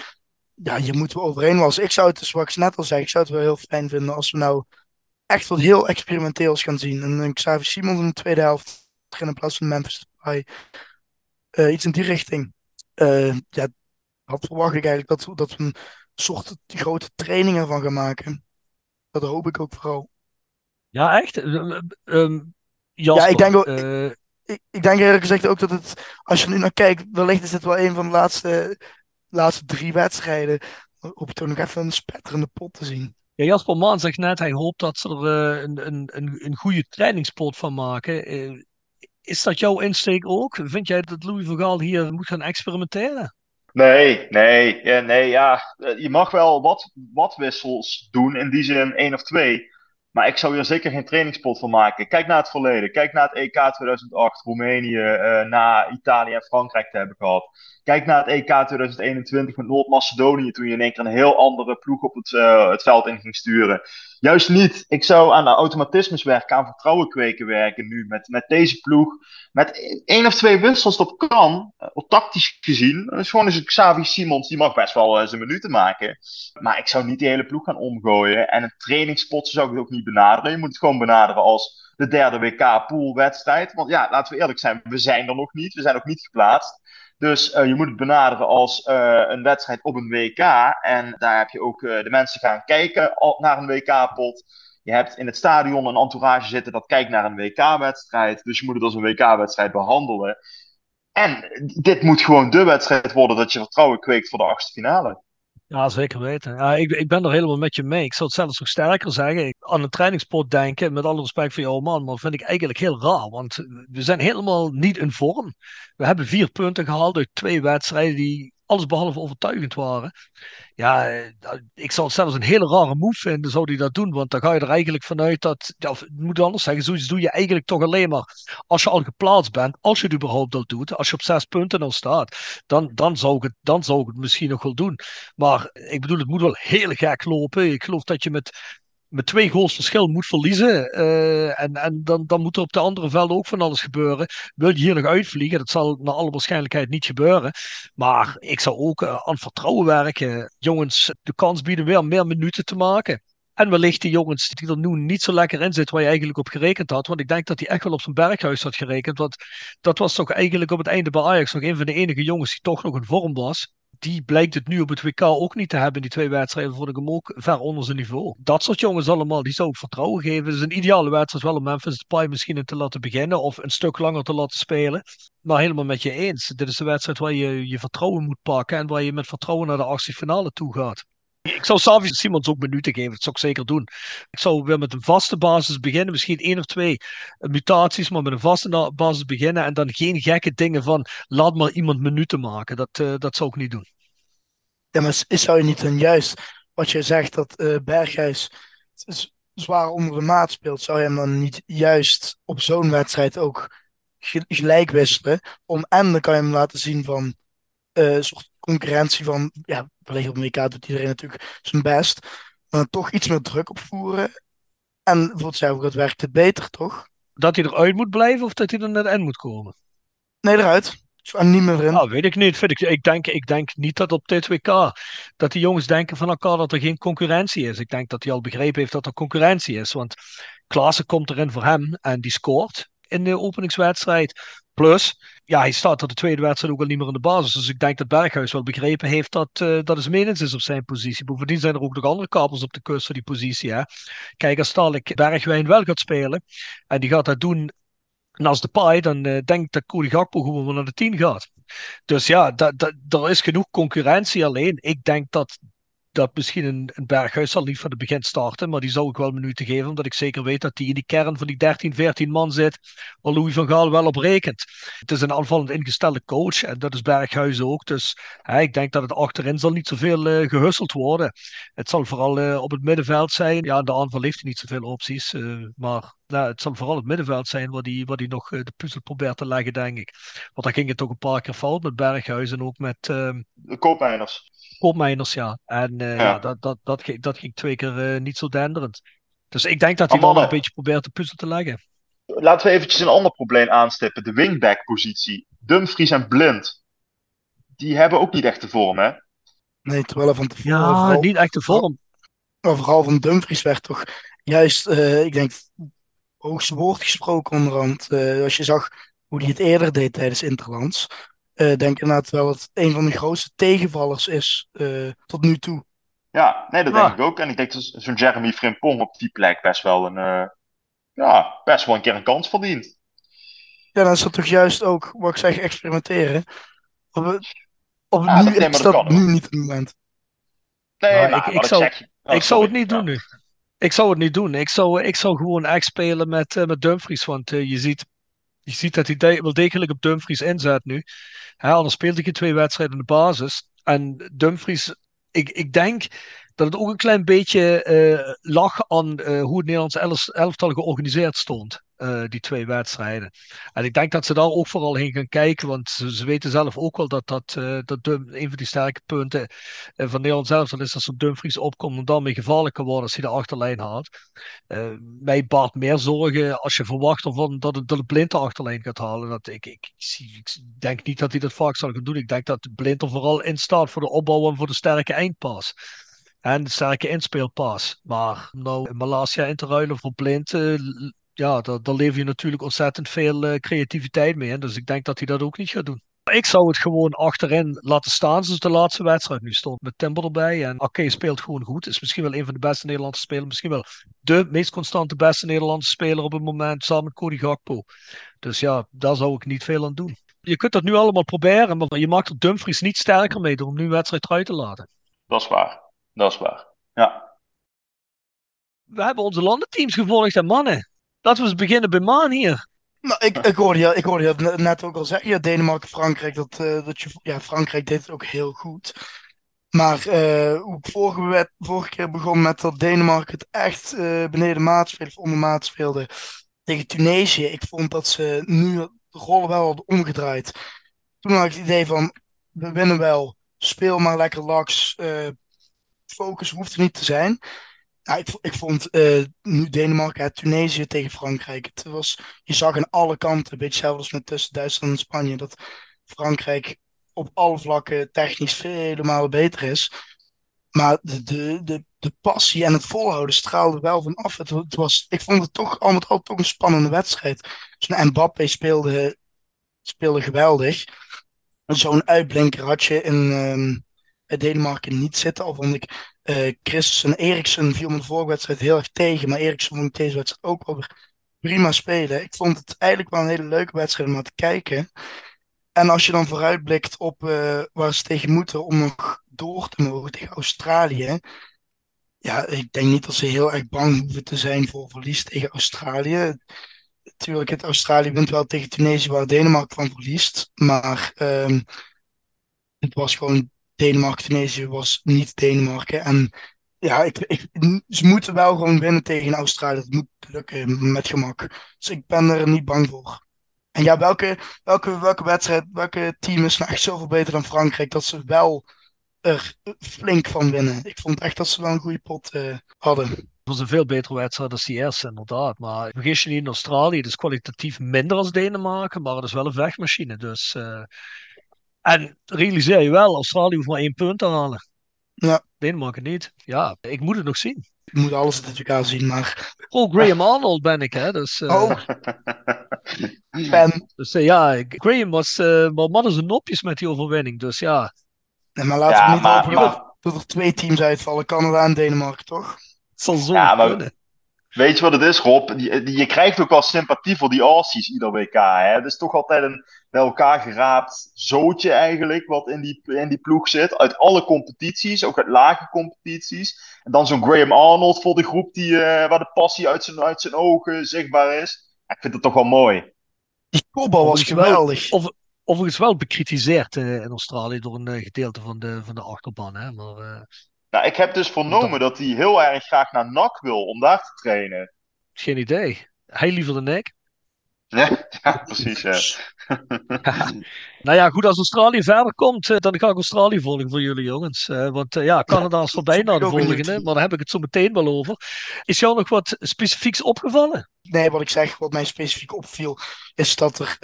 Ja, je moet wel overheen was. Ik zou het, dus wat ik net al zei, ik zou het wel heel fijn vinden als we nou echt wat heel experimenteels gaan zien. En een Xavier Simons in de tweede helft in plaats van Memphis iets in die richting. Ja, dat verwacht ik eigenlijk dat, dat we een soort grote trainingen van gaan maken. Dat hoop ik ook vooral. Ja, echt? Um, ja, ik denk ook, uh, ik, ik, denk eerlijk gezegd ook dat het, als je nu naar kijkt, wellicht is dit wel een van de laatste, laatste drie wedstrijden. Op toch nog even een spetterende pot te zien. Ja, Jasper Maan zegt net, hij hoopt dat ze er uh, een, een, een, een goede trainingspot van maken. Uh, is dat jouw insteek ook? Vind jij dat Louis van Gaal hier moet gaan experimenteren? Nee, nee, ja, nee, ja. Je mag wel wat, wat wissels doen, in die zin één of twee. Maar ik zou hier zeker geen trainingspot van maken. Kijk naar het verleden. Kijk naar het EK 2008, Roemenië, uh, na Italië en Frankrijk te hebben gehad. Kijk naar het EK 2021 met Noord-Macedonië, toen je in één keer een heel andere ploeg op het, uh, het veld in ging sturen. Juist niet. Ik zou aan de automatismes werken, aan vertrouwen kweken werken nu met, met deze ploeg. Met één of twee wissels dat kan, uh, tactisch gezien. Dat is gewoon eens een Xavi Simons, die mag best wel uh, zijn minuten maken. Maar ik zou niet die hele ploeg gaan omgooien. En een trainingspot zou ik ook niet benaderen. Je moet het gewoon benaderen als de derde WK-poolwedstrijd. Want ja, laten we eerlijk zijn, we zijn er nog niet. We zijn nog niet geplaatst. Dus uh, je moet het benaderen als uh, een wedstrijd op een WK. En daar heb je ook uh, de mensen gaan kijken naar een WK-pot. Je hebt in het stadion een entourage zitten dat kijkt naar een WK-wedstrijd. Dus je moet het als een WK-wedstrijd behandelen. En dit moet gewoon de wedstrijd worden dat je vertrouwen kweekt voor de achtste finale. Ja, zeker weten. Ja, ik, ik ben er helemaal met je mee. Ik zou het zelfs nog sterker zeggen. Aan een trainingspot denken, met alle respect voor jou man, maar vind ik eigenlijk heel raar. Want we zijn helemaal niet in vorm. We hebben vier punten gehaald uit twee wedstrijden die alles behalve overtuigend waren. Ja, eh, ik zou het zelfs een hele rare move vinden, zou die dat doen. Want dan ga je er eigenlijk vanuit dat, ja, of, moet anders zeggen, zoiets doe je eigenlijk toch alleen maar als je al geplaatst bent, als je het überhaupt al doet. Als je op zes punten al staat, dan, dan, zou ik het, dan zou ik het misschien nog wel doen. Maar ik bedoel, het moet wel heel gek lopen. Ik geloof dat je met met twee goals verschil moet verliezen. Uh, en en dan, dan moet er op de andere velden ook van alles gebeuren. Wil je hier nog uitvliegen? Dat zal naar alle waarschijnlijkheid niet gebeuren. Maar ik zou ook uh, aan vertrouwen werken. Jongens, de kans bieden weer meer minuten te maken. En wellicht die jongens die er nu niet zo lekker in zitten waar je eigenlijk op gerekend had. Want ik denk dat hij echt wel op zijn berghuis had gerekend. Want dat was toch eigenlijk op het einde bij Ajax nog een van de enige jongens die toch nog in vorm was die blijkt het nu op het WK ook niet te hebben. Die twee wedstrijden vond ik hem ook ver onder zijn niveau. Dat soort jongens allemaal, die zou ik vertrouwen geven. Is een ideale wedstrijd wel om Memphis Depay misschien te laten beginnen. Of een stuk langer te laten spelen. Maar helemaal met je eens. Dit is de wedstrijd waar je je vertrouwen moet pakken. En waar je met vertrouwen naar de achtste finale toe gaat. Ik zou Savi Simons ook minuten geven. Dat zou ik zeker doen. Ik zou weer met een vaste basis beginnen. Misschien één of twee mutaties, maar met een vaste basis beginnen. En dan geen gekke dingen van laat maar iemand minuten maken. Dat, uh, dat zou ik niet doen. Ja, maar zou je niet dan juist wat je zegt dat uh, Berghuis zwaar onder de maat speelt, zou je hem dan niet juist op zo'n wedstrijd ook gelijk wisselen? Om en dan kan je hem laten zien van uh, soort concurrentie van, ja, WK doet iedereen natuurlijk zijn best, maar toch iets meer druk opvoeren. En voor hetzelfde werkt het beter, toch? Dat hij eruit moet blijven of dat hij er net in moet komen? Nee, eruit. En niet meer in. Nou, weet ik niet. Vind ik, ik, denk, ik denk niet dat op dit WK dat die jongens denken van elkaar dat er geen concurrentie is. Ik denk dat hij al begrepen heeft dat er concurrentie is. Want Klaassen komt erin voor hem en die scoort in de openingswedstrijd. Plus, ja, hij staat er de tweede wedstrijd ook al niet meer in de basis. Dus ik denk dat Berghuis wel begrepen heeft dat, uh, dat het menens is op zijn positie. Bovendien zijn er ook nog andere kapels op de kust voor die positie. Hè? Kijk, als Stalk Bergwijn wel gaat spelen en die gaat dat doen naast de paai, dan uh, denk ik dat Cody Gakpo gewoon naar de 10 gaat. Dus ja, er is genoeg concurrentie alleen. Ik denk dat dat misschien een, Berghuis zal niet van het begin starten, maar die zou ik wel minuten geven, omdat ik zeker weet dat die in die kern van die 13, 14 man zit, waar Louis van Gaal wel op rekent. Het is een aanvallend ingestelde coach en dat is Berghuis ook, dus hè, ik denk dat het achterin zal niet zoveel uh, gehusseld worden. Het zal vooral uh, op het middenveld zijn. Ja, de aanval heeft hij niet zoveel opties, uh, maar nou, het zal vooral het middenveld zijn waar hij, waar nog de puzzel probeert te leggen, denk ik. Want dan ging het toch een paar keer fout met Berghuis en ook met... de koopmijners. Koopmijners, ja. En uh, ja. ja. dat, dat, dat, ging, dat ging twee keer uh, niet zo denderend. Dus ik denk dat hij dan een beetje probeert de puzzel te leggen. Laten we eventjes een ander probleem aanstippen. De wingback-positie. Dumfries en Blind. Die hebben ook niet echt de vorm, hè? Nee, terwijl van tevoren... Ja, vooral, niet echt de vorm. Maar vooral van Dumfries werd toch juist, uh, ik denk, hoogste woord gesproken onderhand. als je zag hoe hij het eerder deed tijdens Interlands uh, denk inderdaad wel dat het een van de grootste tegenvallers is uh, tot nu toe. Ja, nee, dat denk ik ook. En ik denk dat zo'n Jeremy Frimpong op die plek best wel een, uh, ja, best wel een keer een kans verdient. Ja, dan is dat toch juist ook, wat ik zeg, experimenteren. Of, of ja, nu dat, is dat, dat nu niet het moment. Nee, nou, maar, ik, ik, zou, zeg, oh, ik zou het niet doen nu. Ik zou het niet doen. Ik zou, ik zou gewoon echt spelen met, uh, met Dumfries. Want uh, je ziet je ziet dat hij wel degelijk op Dumfries inzet nu. Anders speelde hij twee wedstrijden in de basis. En Dumfries, ik, ik denk dat het ook een klein beetje uh, lag aan uh, hoe het Nederlands elftal georganiseerd stond. Uh, die twee wedstrijden. En ik denk dat ze daar ook vooral heen gaan kijken, want ze, weten zelf ook wel dat dat, dat Dum, een van die sterke punten van Nederland zelf is dat ze op Dumfries opkomt en daarmee gevaarlijk kan worden als hij de achterlijn haalt. mij baart meer zorgen als je verwacht ervan dat het, dat het blind de achterlijn gaat halen. Dat ik, ik, ik, denk niet dat hij dat vaak zal gaan doen. Ik denk dat blind er vooral in staat voor de opbouw en voor de sterke eindpas. En de sterke inspeelpas. Maar nou Malaysia in te ruilen voor blind, ja, daar, daar leef je natuurlijk ontzettend veel uh, creativiteit mee. Hè? Dus ik denk dat hij dat ook niet gaat doen. Ik zou het gewoon achterin laten staan zoals de laatste wedstrijd nu stond. Met Timber erbij. En Ake speelt gewoon goed. Is misschien wel een van de beste Nederlandse spelers. Misschien wel de meest constante beste Nederlandse speler op het moment. Samen met Cody Gakpo. Dus ja, daar zou ik niet veel aan doen. Je kunt dat nu allemaal proberen. Maar je maakt er Dumfries niet sterker mee door hem nu een wedstrijd eruit te laten. Dat is waar. Dat is waar. Ja. We hebben onze landenteams gevolgd en mannen. Laten we eens beginnen bij Maan hier. Nou, ik, ik, hoorde je, ik hoorde je net ook al zeggen. Ja, Denemarken, Frankrijk. Dat, uh, dat je, ja, Frankrijk deed het ook heel goed. Maar uh, hoe ik vorige, keer begon met dat Denemarken het echt uh, beneden maat speelde, of onder maat speelde tegen Tunesië. Ik vond dat ze nu de rollen wel hadden omgedraaid. Toen had ik het idee van, we winnen wel, speel maar lekker laks, focus hoeft er niet te zijn. Ja, ik, ik vond uh, nu Denemarken, Tunesië tegen Frankrijk. Het was, je zag aan alle kanten, een beetje als met tussen Duitsland en Spanje, dat Frankrijk op alle vlakken technisch vele malen beter is. Maar de, de, de de passie en het volhouden straalde wel van af. Het, was, ik vond het toch al met al toch een spannende wedstrijd. Dus Mbappé speelde, speelde geweldig. Zo'n uitblinker had je in um, Denemarken niet zitten. Al vond ik uh, Christensen Eriksen viel me de vorige wedstrijd heel erg tegen. Maar Eriksen vond ik deze wedstrijd ook wel prima spelen. Ik vond het eigenlijk wel een hele leuke wedstrijd om te kijken. En als je dan vooruitblikt op uh, waar ze tegen moeten om nog door te mogen tegen Australië. Ja, ik denk niet dat ze heel erg bang hoeven te zijn voor verlies tegen Australië. Natuurlijk, het Australië wint wel tegen Tunesië, waar Denemarken van verliest. Maar um, het was gewoon Denemarken-Tunesië was niet Denemarken. En ja, ik, ze moeten wel gewoon winnen tegen Australië. Dat moet lukken met gemak. Dus ik ben er niet bang voor. En ja, welke, welke, welke wedstrijd, welke team is nou echt zoveel beter dan Frankrijk dat ze wel er flink van winnen? Ik vond echt dat ze wel een goede pot uh, hadden. Het was een veel betere wedstrijd dan die eerste, inderdaad. Maar vergis je niet in Australië, het is kwalitatief minder als Denemarken, maar het is wel een vechtmachine. Dus, uh... En realiseer je wel, Australië hoeft maar één punt te halen. Ja. Denemarken niet. Ja, ik moet het nog zien. Ik moet alles uit elkaar zien, maar... Oh, Graham Arnold ben ik, hè. Dus, uh... Oh. ben. Dus uh, ja, Graham was uh, maar mannen zijn nopjes met die overwinning, dus ja. Nee, maar laten ja, we niet maar, over maar... dat er twee teams uitvallen, Canada en Denemarken, toch? Het zal zo ja, maar... kunnen. Weet je wat het is, Rob? Je, je krijgt ook wel sympathie voor die Aussies ieder WK. Hè? Het is toch altijd een bij elkaar geraapt zootje eigenlijk, wat in die, in die ploeg zit. Uit alle competities, ook uit lage competities. En dan zo'n Graham Arnold voor de groep die, uh, waar de passie uit zijn, uit zijn ogen zichtbaar is. Ja, ik vind het toch wel mooi. Die kopbal was geweldig. Of, overigens wel bekritiseerd uh, in Australië door een uh, gedeelte van de, van de achterban. Hè? Maar, nou, ik heb dus vernomen dat... hij heel erg graag naar NAC wil om daar te trainen. Geen idee. Hij liever dan ik. Ja, ja precies. Ja. nou ja, goed, als Australië verder komt, eh, dan ga ik Australië volgen voor jullie jongens. Uh, want uh, ja, Canada is voorbij naar de volgende, maar daar heb ik het zo meteen wel over. Is jou nog wat specifieks opgevallen? Nee, wat ik zeg, wat mij specifiek opviel, is dat er,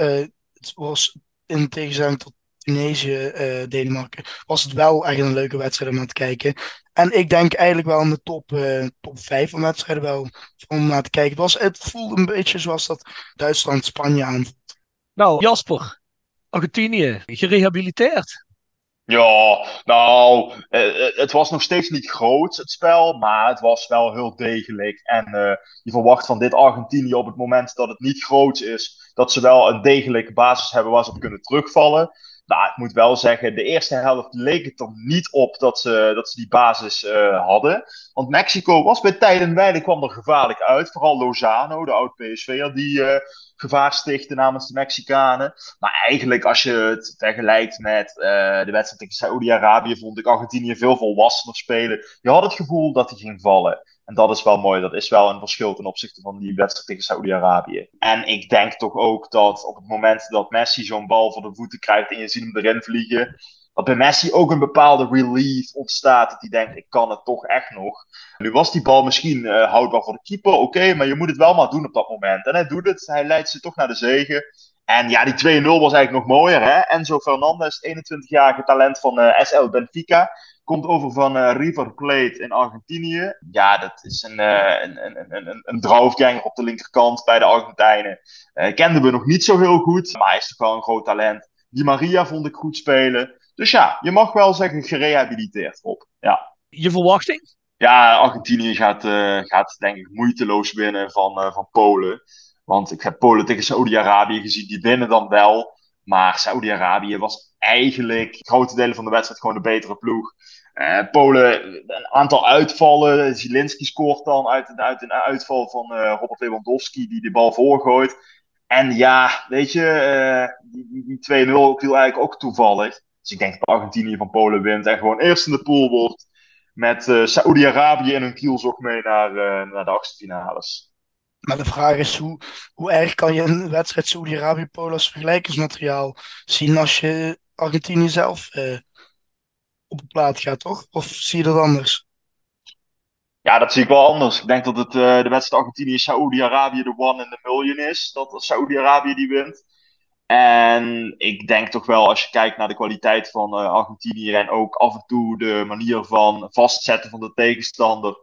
het was in tegenstelling tot Tunesië, uh, Denemarken, was het wel echt een leuke wedstrijd om naar te kijken. En ik denk eigenlijk wel in de top, uh, top 5 van wedstrijden wel om naar te kijken. Het, was, het voelde een beetje zoals dat Duitsland-Spanje aanvoelt. Nou, Jasper, Argentinië, gerehabiliteerd. Ja, nou, eh, het was nog steeds niet groot, het spel, maar het was wel heel degelijk. En uh, je verwacht van dit Argentinië op het moment dat het niet groot is, dat ze wel een degelijke basis hebben waar ze op kunnen terugvallen. Nou, ik moet wel zeggen, de eerste helft leek het er niet op dat ze, dat ze die basis uh, hadden. Want Mexico was bij tijden wijle kwam er gevaarlijk uit. Vooral Lozano, de oud-PSV'er, die uh, gevaar stichtte namens de Mexicanen. Maar eigenlijk, als je het vergelijkt met uh, de wedstrijd tegen Saoedi-Arabië, vond ik Argentinië veel volwassener spelen. Je had het gevoel dat hij ging vallen. En dat is wel mooi. Dat is wel een verschil ten opzichte van die wedstrijd tegen Saudi-Arabië. En ik denk toch ook dat op het moment dat Messi zo'n bal voor de voeten krijgt en je ziet hem erin vliegen, dat bij Messi ook een bepaalde relief ontstaat. Dat hij denkt, ik kan het toch echt nog. Nu was die bal misschien uh, houdbaar voor de keeper, oké, maar je moet het wel maar doen op dat moment. En hij doet het, hij leidt ze toch naar de zegen. En ja, die 2-0 was eigenlijk nog mooier. Hè? Enzo Fernandez, 21-jarige talent van eh, SL Benfica. Komt over van uh, River Plate in Argentinië. Ja, dat is een, uh, een, een, een, een op de linkerkant bij de Argentijnen. Uh, kenden we nog niet zo heel goed, maar hij is toch wel een groot talent. Die Maria vond ik goed spelen. Dus ja, je mag wel zeggen gerehabiliteerd op. Ja. Je verwachting? Ja, Argentinië gaat, gaat denk ik moeiteloos winnen van, van Polen. Want ik heb Polen tegen Saudi-Arabië gezien, die winnen dan wel. Maar Saudi-Arabië was eigenlijk grote delen van de wedstrijd gewoon de betere ploeg. Uh, Polen, een aantal uitvallen. Zielinski scoort dan uit, uit een uitval van uh, Robert Lewandowski, die de bal voorgooit. En ja, weet je, uh, die, die 2-0 viel eigenlijk ook toevallig. Dus ik denk dat Argentinië van Polen wint en gewoon eerst in de pool wordt. Met Saoedi-Arabië in hun kielzog mee naar, naar de achtste. Maar de vraag is, hoe, hoe erg kan je een wedstrijd Saudi-Arabië-Polen als vergelijkingsmateriaal zien als je Argentinië zelf eh, op de plaat gaat, toch? Of zie je dat anders? Ja, dat zie ik wel anders. Ik denk dat het uh, de wedstrijd Argentinië-Saoedi-Arabië de one in the million is. Dat Saoedi-Arabië die wint. En ik denk toch wel, als je kijkt naar de kwaliteit van Argentinië en ook af en toe de manier van vastzetten van de tegenstander.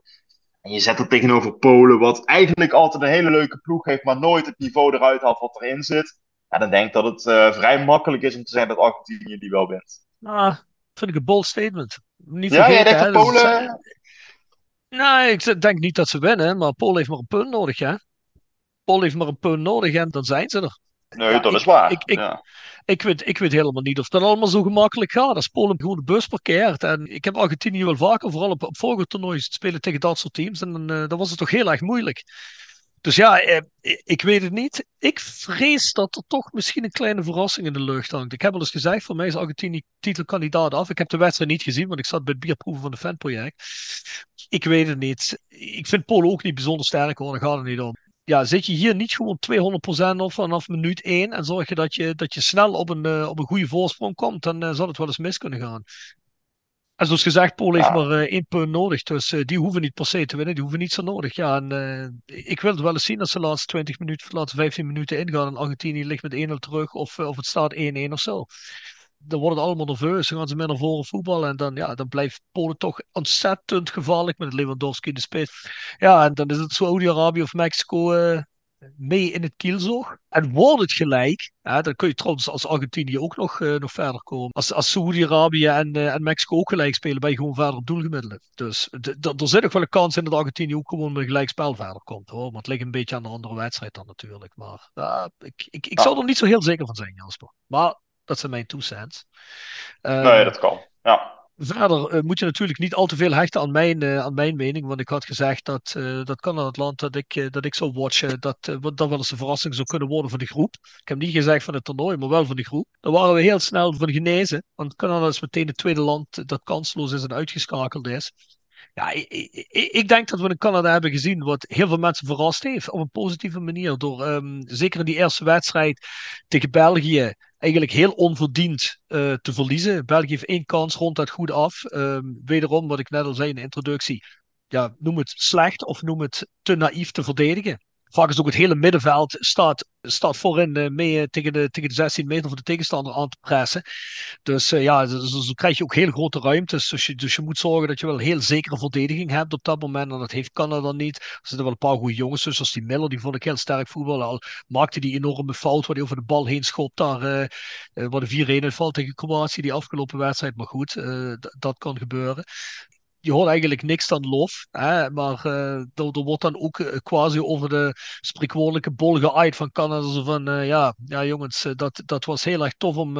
En je zet er tegenover Polen, wat eigenlijk altijd een hele leuke ploeg heeft, maar nooit het niveau eruit haalt wat erin zit. Ja, dan denk ik dat het vrij makkelijk is om te zeggen dat Argentinië die wel wint. Nou, vind ik een bold statement. Niet ja, vergeten, jij denkt dat Polen... Nee, ik denk niet dat ze winnen, maar Polen heeft maar een punt nodig, hè. Polen heeft maar een punt nodig en dan zijn ze er. Nee, Ja, dat ik- is waar. ik- ik- ja. Ik weet, ik weet helemaal niet of dat allemaal zo gemakkelijk gaat. Als Polen gewoon de bus parkeert. En ik heb Argentinië wel vaker, vooral op, op vorige toernooien, spelen tegen dat soort teams. En dan, eh, dan was het toch heel erg moeilijk. Dus ja, eh, ik weet het niet. Ik vrees dat er toch misschien een kleine verrassing in de lucht hangt. Ik heb al eens gezegd, voor mij is Argentinië titelkandidaat af. Ik heb de wedstrijd niet gezien, want ik zat bij het bierproeven van de fanproject. Ik weet het niet. Ik vind Polen ook niet bijzonder sterk hoor, daar gaat het niet om. Ja, zit je hier niet gewoon 200% op vanaf minuut 1 en zorg je dat je, dat je snel op een, eh, op een goede voorsprong komt, dan eh, zal het wel eens mis kunnen gaan. En zoals gezegd, Polen heeft Ja. maar eh, één punt nodig, dus eh, die hoeven niet per se te winnen, die hoeven niet zo nodig. Ja, en eh, ik wil het wel eens zien als ze de laatste 20 minuten, de laatste 15 minuten ingaan en Argentinië ligt met 1-0 terug of, of het staat 1-1 of zo. Dan wordt het allemaal nerveus, dan gaan ze meer naar voren voetballen en dan, ja, dan blijft Polen toch ontzettend gevaarlijk met Lewandowski in de spits. Ja, en dan is het Saudi-Arabië of Mexico mee in het kielzog. En wordt het gelijk, hè, dan kun je trouwens als Argentinië ook nog, eh, nog verder komen. Als, als Saudi-Arabië en, eh, en Mexico ook gelijk spelen, ben je gewoon verder op doelgemiddelde. Dus er zit nog wel een kans in dat Argentinië ook gewoon met een gelijk spel verder komt. Hoor. Maar het ligt een beetje aan de andere wedstrijd dan natuurlijk. Maar ik, ik, ik zou er niet zo heel zeker van zijn, Jasper. Maar dat zijn mijn two cents. Eh, Nee, dat kan. Ja. Verder eh, moet je natuurlijk niet al te veel hechten aan mijn, eh, aan mijn mening. Want ik had gezegd dat, eh dat kan aan het land dat ik, dat ik zou watchen. Dat, dat wel eens een verrassing zou kunnen worden van de groep. Ik heb niet gezegd van het toernooi, maar wel van de groep. Daar waren we heel snel van genezen. Want Canada is meteen het tweede land dat kansloos is en uitgeschakeld is. Ja, ik, ik, ik denk dat we in Canada hebben gezien wat heel veel mensen verrast heeft. Op een positieve manier. Door ehm, zeker in die eerste wedstrijd tegen België eigenlijk heel onverdiend eh, te verliezen. België heeft één kans ronduit goed af. Ehm, wederom, wat ik net al zei in de introductie. Ja, noem het slecht of noem het te naïef te verdedigen. Vaak is ook het hele middenveld staat, staat voorin eh, mee eh, tegen, de, tegen de 16 meter van de tegenstander aan te pressen. Dus eh, ja, zo, zo- zo krijg je ook heel grote ruimtes. Dus je, dus moet zorgen dat je wel heel zekere verdediging hebt op dat moment. En dat heeft Canada niet. Er zitten wel een paar goede jongens tussen, zoals die Miller. Die vond ik heel sterk voetballen. Al maakte die enorme fout waar hij over de bal heen schopt. Daar, waar de 4-1 uitvalt tegen Kroatië, die afgelopen wedstrijd. Maar goed, dat kan gebeuren je hoort eigenlijk niks dan lof. Hè? Maar eh, er, wordt dan ook eh, quasi over de spreekwoordelijke bol geaaid van Canada. Zo van, eh, ja, ja jongens, dat, dat was heel erg tof om,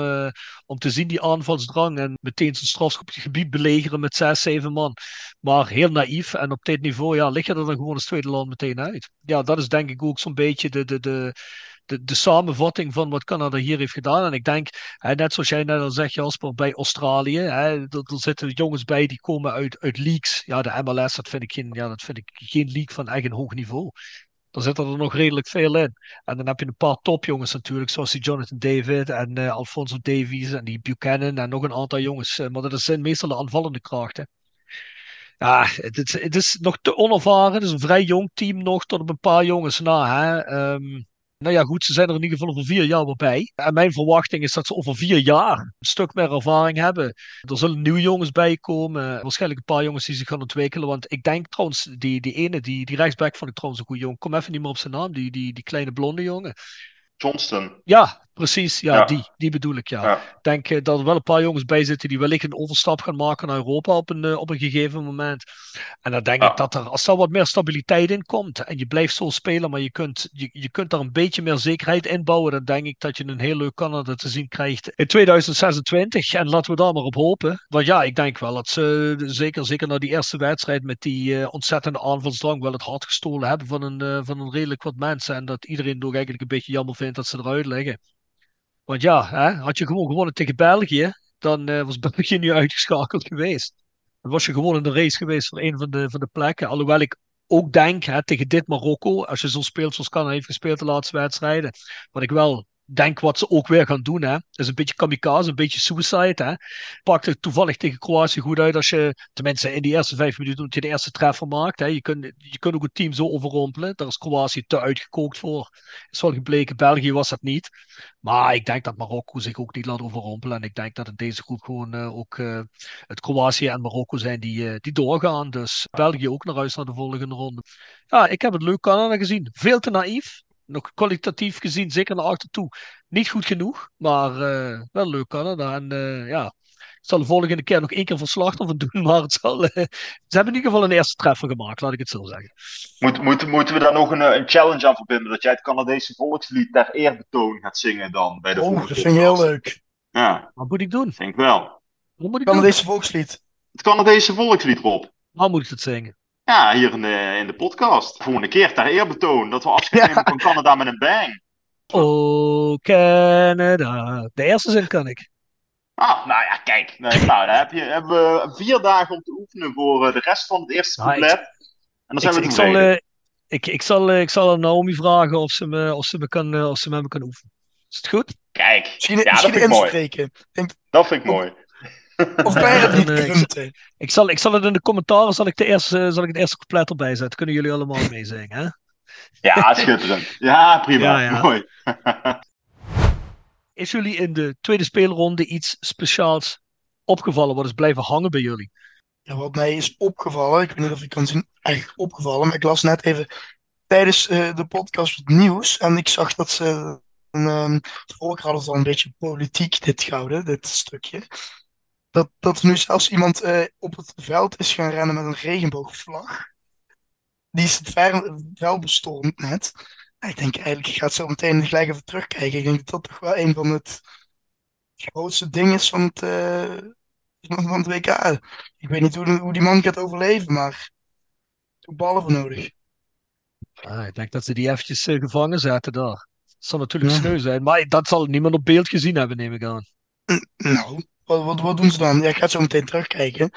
om te zien, die aanvalsdrang. En meteen zijn strafgebied belegeren met zes, zeven man. Maar heel naïef. En op dit niveau, ja, lig je er dan gewoon als tweede land meteen uit. Ja, dat is denk ik ook zo'n beetje de, de, de, de, de samenvatting van wat Canada hier heeft gedaan. En ik denk, hè, net zoals jij net al zegt, Jasper, bij Australië, hè, er, zitten jongens bij die komen uit, uit. Ja, de MLS, dat vind ik geen, ja, dat vind ik geen league van een hoog niveau. Daar zitten er nog redelijk veel in. En dan heb je een paar topjongens natuurlijk, zoals die Jonathan David en eh, Alfonso Davies en die Buchanan en nog een aantal jongens. Eh, maar dat zijn meestal de aanvallende krachten. Ja, het is, het is nog te onervaren. Het is een vrij jong team nog, tot op een paar jongens na. Hè. Ehm, nou ja, goed, ze zijn er in ieder geval over vier jaar weer bij. En mijn verwachting is dat ze over vier jaar een stuk meer ervaring hebben. Er zullen nieuwe jongens bij komen. Waarschijnlijk een paar jongens die zich gaan ontwikkelen. Want ik denk trouwens, die, die ene, die, die rechtsback vond ik trouwens een goede jongen. Kom even niet meer op zijn naam. Die, die, die kleine blonde jongen. Johnston. Ja, precies. Ja, Ja. Die, die bedoel ik, ja. Ja. Ik denk eh, dat er wel een paar jongens bij zitten die wellicht een overstap gaan maken naar Europa op een, eh, op een gegeven moment. En dan denk Ja. ik dat er, als er wat meer stabiliteit in komt en je blijft zo spelen, maar je kunt, je, je kunt daar een beetje meer zekerheid in bouwen, dan denk ik dat je een heel leuk Canada te zien krijgt in 2026. En laten we daar maar op hopen. Want ja, ik denk wel dat ze, zeker, zeker na die eerste wedstrijd met die eh, ontzettende aanvalsdrang, wel het hart gestolen hebben van een, eh, van een redelijk wat mensen. En dat iedereen ook eigenlijk een beetje jammer vindt dat ze eruit liggen. Want ja, hè, had je gewoon gewonnen tegen België, dan eh, was België nu uitgeschakeld geweest. Dan was je gewoon in de race geweest voor een van de, van de plekken. Alhoewel ik ook denk, hè, tegen dit Marokko, als je zo speelt zoals Canada heeft gespeeld de laatste wedstrijden, wat ik wel denk wat ze ook weer gaan doen. Hè. is een beetje kamikaze, een beetje suicide. Hè. Pakt het toevallig tegen Kroatië goed uit als je, tenminste in die eerste vijf minuten, dat je de eerste treffer maakt. Hè. Je, kunt, je kunt ook het team zo overrompelen. Daar is Kroatië te uitgekookt voor. Is wel gebleken, België was dat niet. Maar ik denk dat Marokko zich ook niet laat overrompelen. En ik denk dat in deze groep gewoon uh, ook uh, het Kroatië en Marokko zijn die, uh, die doorgaan. Dus België ook naar huis naar de volgende ronde. Ja, ik heb het leuk Canada gezien. Veel te naïef nog kwalitatief gezien, zeker naar achter toe, niet goed genoeg. Maar uh, wel leuk Canada. En uh, ja, ik zal de volgende keer nog één keer ervan doen. Maar het zal, uh, ze hebben in ieder geval een eerste treffer gemaakt, laat ik het zo zeggen. Moet, moet, moeten we daar nog een, een challenge aan verbinden? Dat jij het Canadese volkslied ter eerbetoon gaat zingen dan bij de Oh, dat vind ik heel leuk. Ja. Wat moet ik doen? Denk wel. Wat moet ik Canadese doen? volkslied. Het Canadese volkslied, Rob. Waar moet ik het zingen? Ja, hier in de, in de podcast. Volgende keer ter eerbetoon dat we afscheid nemen van Canada met een bang. Oh, Canada. De eerste zin kan ik. Ah, nou ja, kijk. Nou, nou dan heb je, hebben we vier dagen om te oefenen voor uh, de rest van het eerste Nou, couplet. En dan zijn ik, we ik, zal, eh, ik, ik, zal, eh, ik zal aan Naomi vragen of ze, me, of, ze me kan, eh, of ze met me kan oefenen. Is het goed? Kijk, Misschien, ja, dat misschien vind ik mooi. inspreken. Denk, Dat vind ik mooi. of bij het niet eh, ik- grunten. Ik zal, ik zal het in de commentaren zal ik, de eerste, zal ik het eerste couplet erbij zetten. Kunnen jullie allemaal meezingen, hè? Ja, schitterend. Ja, prima. Ja, ja. Mooi. Is jullie in de tweede speelronde iets speciaals opgevallen? Wat is blijven hangen bij jullie? Ja, wat mij is opgevallen, ik weet niet of je kan zien, echt opgevallen, maar ik las net even tijdens eh, de podcast het nieuws en ik zag dat ze, een, ehm, het volk hadden het al een beetje politiek dit gehouden, dit stukje. Dat, dat nu zelfs iemand eh, op het veld is gaan rennen met een regenboogvlag. Die is het ver- veld bestormd net. Ik denk eigenlijk, ik ga het zo meteen gelijk even terugkijken. Ik denk dat dat toch wel een van het grootste dingen is van het, eh, van het WK. Ik weet niet hoe, de- hoe die man gaat overleven, maar er ballen voor nodig. Ah, ik denk dat ze die eventjes eh, gevangen zetten daar. Dat zal natuurlijk Ja. sneu zijn, maar dat zal niemand op beeld gezien hebben, neem ik aan. Nou, wat, wat, wat doen ze dan? Ja, ik ga het zo meteen terugkijken.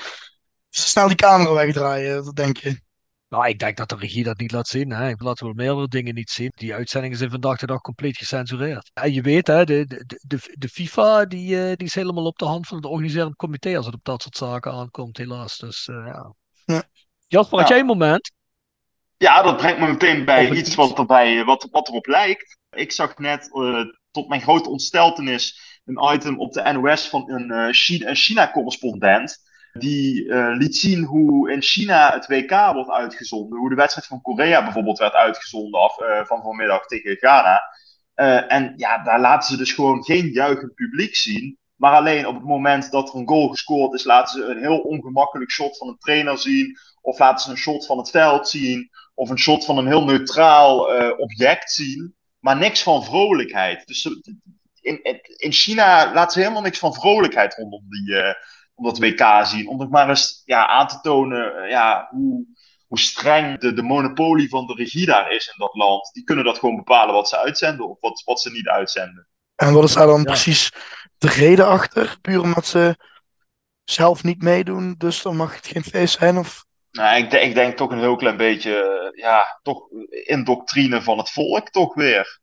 Ze snel die camera wegdraaien, dat denk je. Nou, ik denk dat de regie dat niet laat zien. Hè. Ik laat wel meerdere dingen niet zien. Die uitzendingen zijn vandaag de dag compleet gecensureerd. En je weet, hè, de, de, de, de FIFA die, eh, die is helemaal op de hand van het organiserend comité als het op dat soort zaken aankomt, helaas. Dus eh, ja. Ja. Jasper, had Ja. jij een moment? Ja, dat brengt me meteen bij Of het iets iets. wat, erbij, wat, wat erop lijkt. Ik zag net, eh, tot mijn grote ontsteltenis, een item op de NOS van een eh, een China-correspondent. Die eh, liet zien hoe in China het WK wordt uitgezonden. Hoe de wedstrijd van Korea bijvoorbeeld werd uitgezonden af, eh, van vanmiddag tegen Ghana. En ja, daar laten ze dus gewoon geen juichend publiek zien. Maar alleen op het moment dat er een goal gescoord is, laten ze een heel ongemakkelijk shot van een trainer zien. Of laten ze een shot van het veld zien. Of een shot van een heel neutraal object zien. Maar niks van vrolijkheid. Dus in, in China laten ze helemaal niks van vrolijkheid rondom die, eh, om dat WK zien. Om nog maar eens ja, aan te tonen eh, ja, hoe, hoe streng de, de monopolie van de regie daar is in dat land. Die kunnen dat gewoon bepalen wat ze uitzenden of wat, wat ze niet uitzenden. En wat is daar dan Ja. precies de reden achter? Puur omdat ze zelf niet meedoen, dus dan mag het geen feest zijn? Of... Nou, ik, denk- ik denk toch een heel klein beetje, eh, ja, toch indoctrine van het volk toch weer.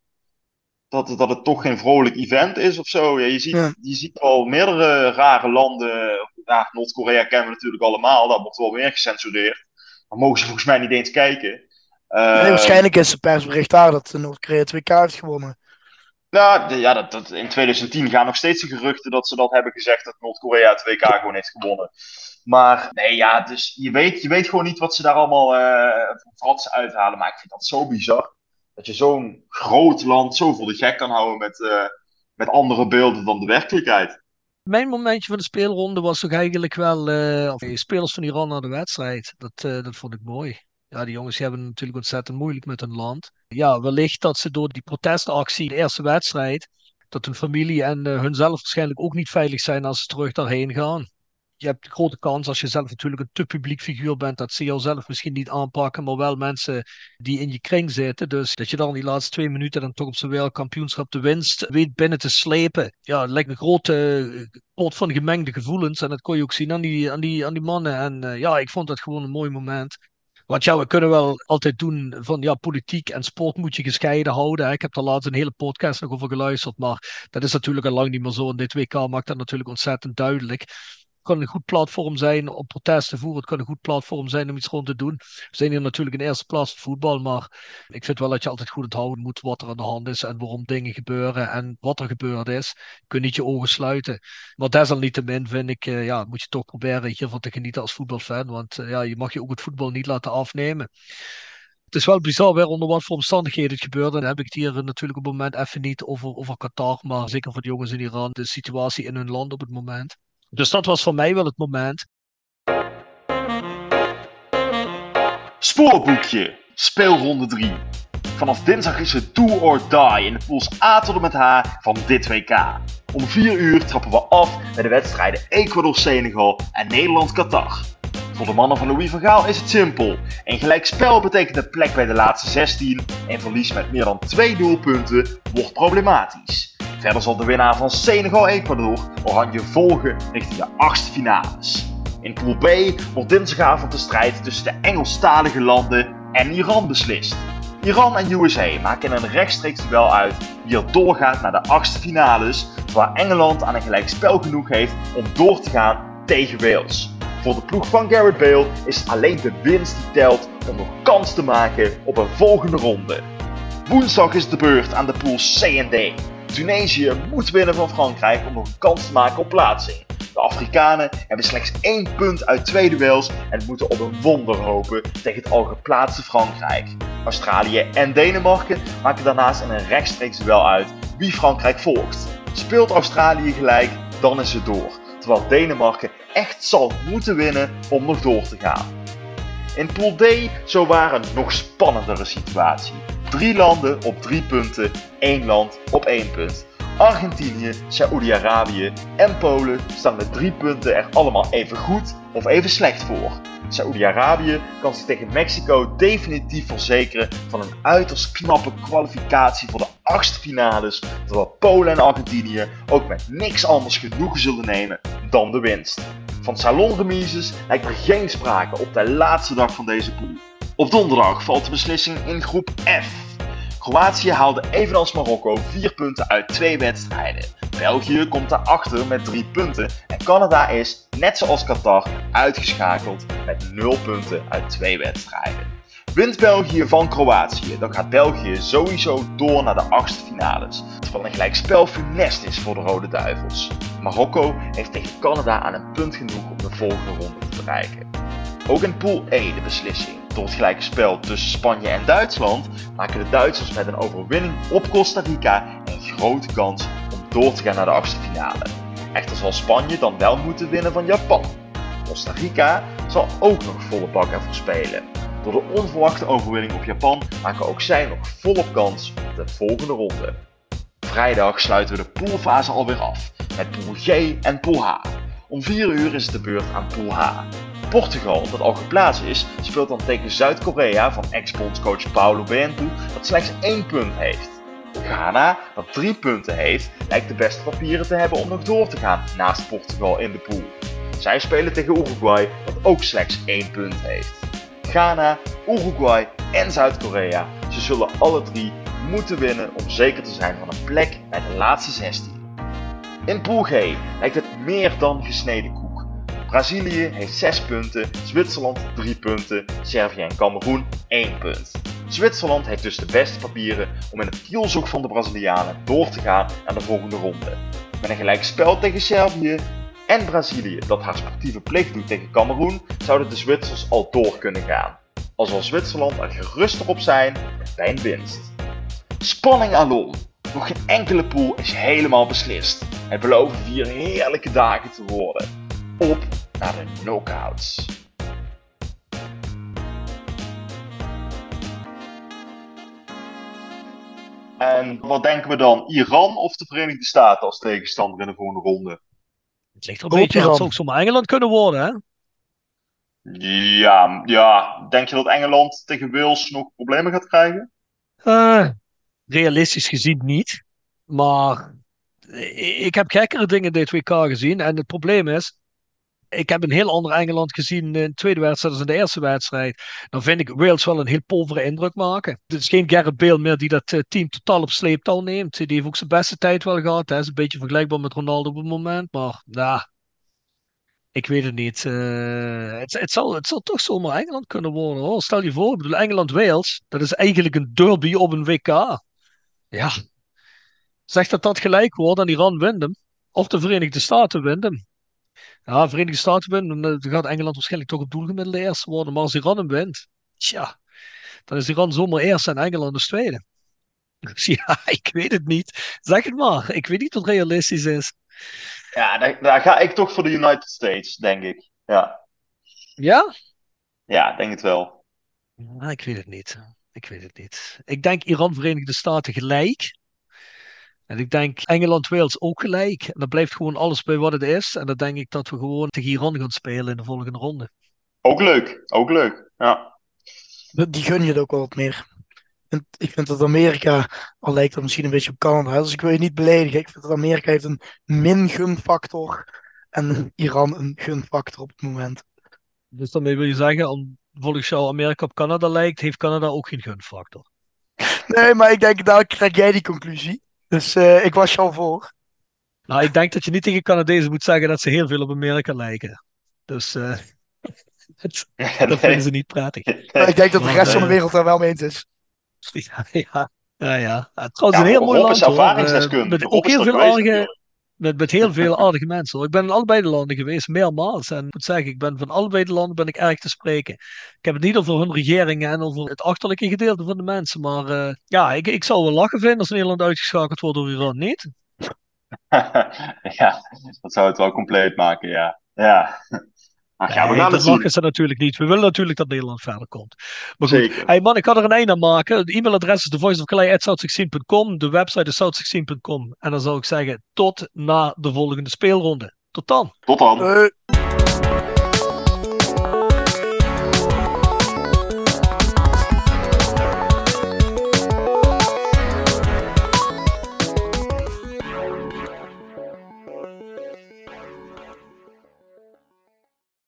Dat, het- dat het toch geen vrolijk event is of zo. Ja, je, ziet, Ja. je ziet al meerdere rare landen. Ja, Noord-Korea kennen we natuurlijk allemaal. Daar wordt wel meer gecensureerd. Maar mogen ze volgens mij niet eens kijken. Eh, nee, waarschijnlijk is het persbericht daar dat Noord-Korea het WK heeft gewonnen. Nou, de- ja, dat, dat, in 2010 gaan nog steeds de geruchten dat ze dat hebben gezegd dat Noord-Korea het WK gewoon heeft gewonnen. Maar nee, ja, dus je weet, je weet gewoon niet wat ze daar allemaal eh voor fratsen uithalen. Maar ik vind dat zo bizar. Dat je zo'n groot land zo voor de gek kan houden met, eh, met andere beelden dan de werkelijkheid. Mijn momentje van de speelronde was toch eigenlijk wel eh, of, spelers van Iran naar de wedstrijd. Dat, eh, dat vond ik mooi. Ja, die jongens hebben natuurlijk ontzettend moeilijk met hun land. Ja, wellicht dat ze door die protestactie, de eerste wedstrijd, dat hun familie en eh, hunzelf waarschijnlijk ook niet veilig zijn als ze terug daarheen gaan. Je hebt grote kans als je zelf natuurlijk een te publiek figuur bent, dat ze jou zelf misschien niet aanpakken, maar wel mensen die in je kring zitten. Dus dat je dan die laatste twee minuten dan toch op z'n wereldkampioenschap de winst weet binnen te slepen. Ja, het lijkt een grote eh, pot van gemengde gevoelens. En dat kon je ook zien aan die, aan die, aan die mannen. En eh, ja, ik vond dat gewoon een mooi moment. Want ja, we kunnen wel altijd doen van ja, politiek en sport moet je gescheiden houden. Ik heb daar laatst een hele podcast nog over geluisterd, maar dat is natuurlijk al lang niet meer zo. En dit WK maakt dat natuurlijk ontzettend duidelijk kan een goed platform zijn om protest te voeren. Het kan een goed platform zijn om iets rond te doen. We zijn hier natuurlijk in eerste plaats voetbal, maar ik vind wel dat je altijd goed onthouden moet wat er aan de hand is en waarom dingen gebeuren en wat er gebeurd is. Je kunt niet je ogen sluiten. Maar desalniettemin vind ik, uh, ja, moet je toch proberen hiervan te genieten als voetbalfan, want uh, ja, je mag je ook het voetbal niet laten afnemen. Het is wel bizar weer onder wat voor omstandigheden het gebeurde. Dan heb ik het hier natuurlijk op het moment even niet over, over Qatar, maar zeker voor de jongens in Iran, de situatie in hun land op het moment. Dus dat was voor mij wel het moment. Spoorboekje, speelronde 3. Vanaf dinsdag is het do or die in de pools A tot en met H van dit WK. Om 4 uur trappen we af met de wedstrijden Ecuador-Senegal en Nederland-Qatar. Voor de mannen van Louis van Gaal is het simpel. Een gelijkspel betekent een plek bij de laatste 16 en verlies met meer dan 2 doelpunten wordt problematisch. Verder zal de winnaar van Senegal-Ecuador Oranje volgen richting de achtste finales. In Pool B wordt dinsdagavond de strijd tussen de Engelstalige landen en Iran beslist. Iran en USA maken een rechtstreeks duel uit wie er doorgaat naar de achtste finales, waar Engeland aan een gelijkspel genoeg heeft om door te gaan tegen Wales. Voor de ploeg van Garrett Bale is alleen de winst die telt om nog kans te maken op een volgende ronde. Woensdag is de beurt aan de pools C en D. Tunesië moet winnen van Frankrijk om nog een kans te maken op plaatsing. De Afrikanen hebben slechts één punt uit twee duels en moeten op een wonder hopen tegen het al geplaatste Frankrijk. Australië en Denemarken maken daarnaast in een rechtstreeks duel uit wie Frankrijk volgt. Speelt Australië gelijk, dan is het door. Terwijl Denemarken echt zal moeten winnen om nog door te gaan. In Pool D zo waren nog spannendere situatie. Drie landen op drie punten, één land op één punt. Argentinië, Saoedi-Arabië en Polen staan met drie punten er allemaal even goed of even slecht voor. Saoedi-Arabië kan zich tegen Mexico definitief verzekeren van een uiterst knappe kwalificatie voor de achtste finales, terwijl Polen en Argentinië ook met niks anders genoegen zullen nemen dan de winst. Van salonremises lijkt er geen sprake op de laatste dag van deze pool. Op donderdag valt de beslissing in groep F. Kroatië haalde evenals Marokko 4 punten uit twee wedstrijden. België komt daarachter met 3 punten en Canada is, net zoals Qatar, uitgeschakeld met 0 punten uit twee wedstrijden. Wint België van Kroatië, dan gaat België sowieso door naar de achtste finales, terwijl een gelijkspel funest is voor de Rode Duivels. Marokko heeft tegen Canada aan een punt genoeg om de volgende ronde te bereiken. Ook in Pool E de beslissing. Door het gelijke spel tussen Spanje en Duitsland maken de Duitsers met een overwinning op Costa Rica een grote kans om door te gaan naar de achtste finale. Echter zal Spanje dan wel moeten winnen van Japan. Costa Rica zal ook nog volle bak ervoor spelen. Door de onverwachte overwinning op Japan maken ook zij nog volop kans op de volgende ronde. Vrijdag sluiten we de poolfase alweer af met Pool G en Pool H. Om 4 uur is het de beurt aan Pool H. Portugal, dat al geplaatst is, speelt dan tegen Zuid-Korea van ex-bondscoach Paulo Bento, dat slechts één punt heeft. Ghana, dat drie punten heeft, lijkt de beste papieren te hebben om nog door te gaan naast Portugal in de pool. Zij spelen tegen Uruguay, dat ook slechts één punt heeft. Ghana, Uruguay en Zuid-Korea, ze zullen alle drie moeten winnen om zeker te zijn van een plek bij de laatste 16. In Pool G lijkt het meer dan gesneden koek. Brazilië heeft 6 punten, Zwitserland 3 punten, Servië en Cameroen 1 punt. Zwitserland heeft dus de beste papieren om in het kielzoek van de Brazilianen door te gaan naar de volgende ronde. Met een gelijk spel tegen Servië en Brazilië dat haar sportieve plicht doet tegen Cameroen, zouden de Zwitsers al door kunnen gaan. Al zal Zwitserland er gerust op zijn bij een winst. Spanning alom. Nog geen enkele pool is helemaal beslist. Het beloven vier heerlijke dagen te worden. Op naar de knockouts. En wat denken we dan? Iran of de Verenigde Staten als tegenstander in de volgende ronde? Het ligt er een beetje aan. Het zou zomaar Engeland kunnen worden, hè? Ja, ja, denk je dat Engeland tegen Wales nog problemen gaat krijgen? Uh, realistisch gezien niet. Maar ik heb gekkere dingen dit WK gezien. En het probleem is, Ik heb een heel ander Engeland gezien in de tweede wedstrijd als in de eerste wedstrijd. Dan vind ik Wales wel een heel povere indruk maken. Het is geen Gareth Bale meer die dat eh, team totaal op sleeptouw neemt. Die heeft ook zijn beste tijd wel gehad. Hij is een beetje vergelijkbaar met Ronaldo op het moment. Maar nou, ik weet het niet. Uh, het, het, zal, het zal toch zomaar Engeland kunnen worden. Stel je voor, Engeland-Wales, dat is eigenlijk een derby op een WK. Ja. Zeg dat dat gelijk wordt en Iran wint hem. Of de Verenigde Staten wint hem. Ja, de Verenigde Staten winnen, dan gaat Engeland waarschijnlijk toch op doelgemiddelde eerste worden. Maar als Iran hem wint, tja, dan is Iran zomaar eerste en Engeland dus tweede. Ja, ik weet het niet. Zeg het maar. Ik weet niet wat realistisch is. Ja, daar, ga ik toch voor de United States, denk ik. Ja? Ja, ja denk het wel. Ik weet het niet. Ik weet het niet. Ik denk Iran, Verenigde Staten gelijk. En ik denk Engeland-Wales ook gelijk. En dan blijft gewoon alles bij wat het is. En dan denk ik dat we gewoon tegen Iran gaan spelen in de volgende ronde. Ook leuk, ook leuk. Ja. Die gun je het ook wel wat meer. Ik vind dat Amerika, al lijkt dat misschien een beetje op Canada, dus ik wil je niet beledigen. Ik vind dat Amerika heeft een min gunfactor en Iran een gunfactor op het moment. Dus daarmee wil je zeggen, volgens jou Amerika op Canada lijkt, heeft Canada ook geen gunfactor? Nee, maar ik denk, daar krijg jij die conclusie. Dus uh, ik was je al voor. Nou, ik denk dat je niet tegen Canadezen moet zeggen dat ze heel veel op Amerika lijken. Dus uh, dat vinden ze niet prettig. Maar ik denk dat de rest van de wereld daar wel mee eens is. Ja, ja, ja. is een heel mooi land. Hoor. Met ook heel veel aardige, met, met heel veel aardige mensen. Ik ben in allebei de landen geweest, meermaals. En ik moet zeggen, ik ben van allebei de landen ben ik erg te spreken. Ik heb het niet over hun regeringen en over het achterlijke gedeelte van de mensen. Maar uh, ja, ik, ik zou wel lachen vinden als Nederland uitgeschakeld wordt door Iran, niet? ja, dat zou het wel compleet maken, ja. Ja. Ja, we gaan dat lachen ze natuurlijk niet. We willen natuurlijk dat Nederland verder komt. Maar goed, Zeker. hey man, ik ga er een einde aan maken. Het e-mailadres is thevoiceofcalais.south16.com. De website is south16.com. En dan zou ik zeggen, tot na de volgende speelronde. Tot dan. Tot dan.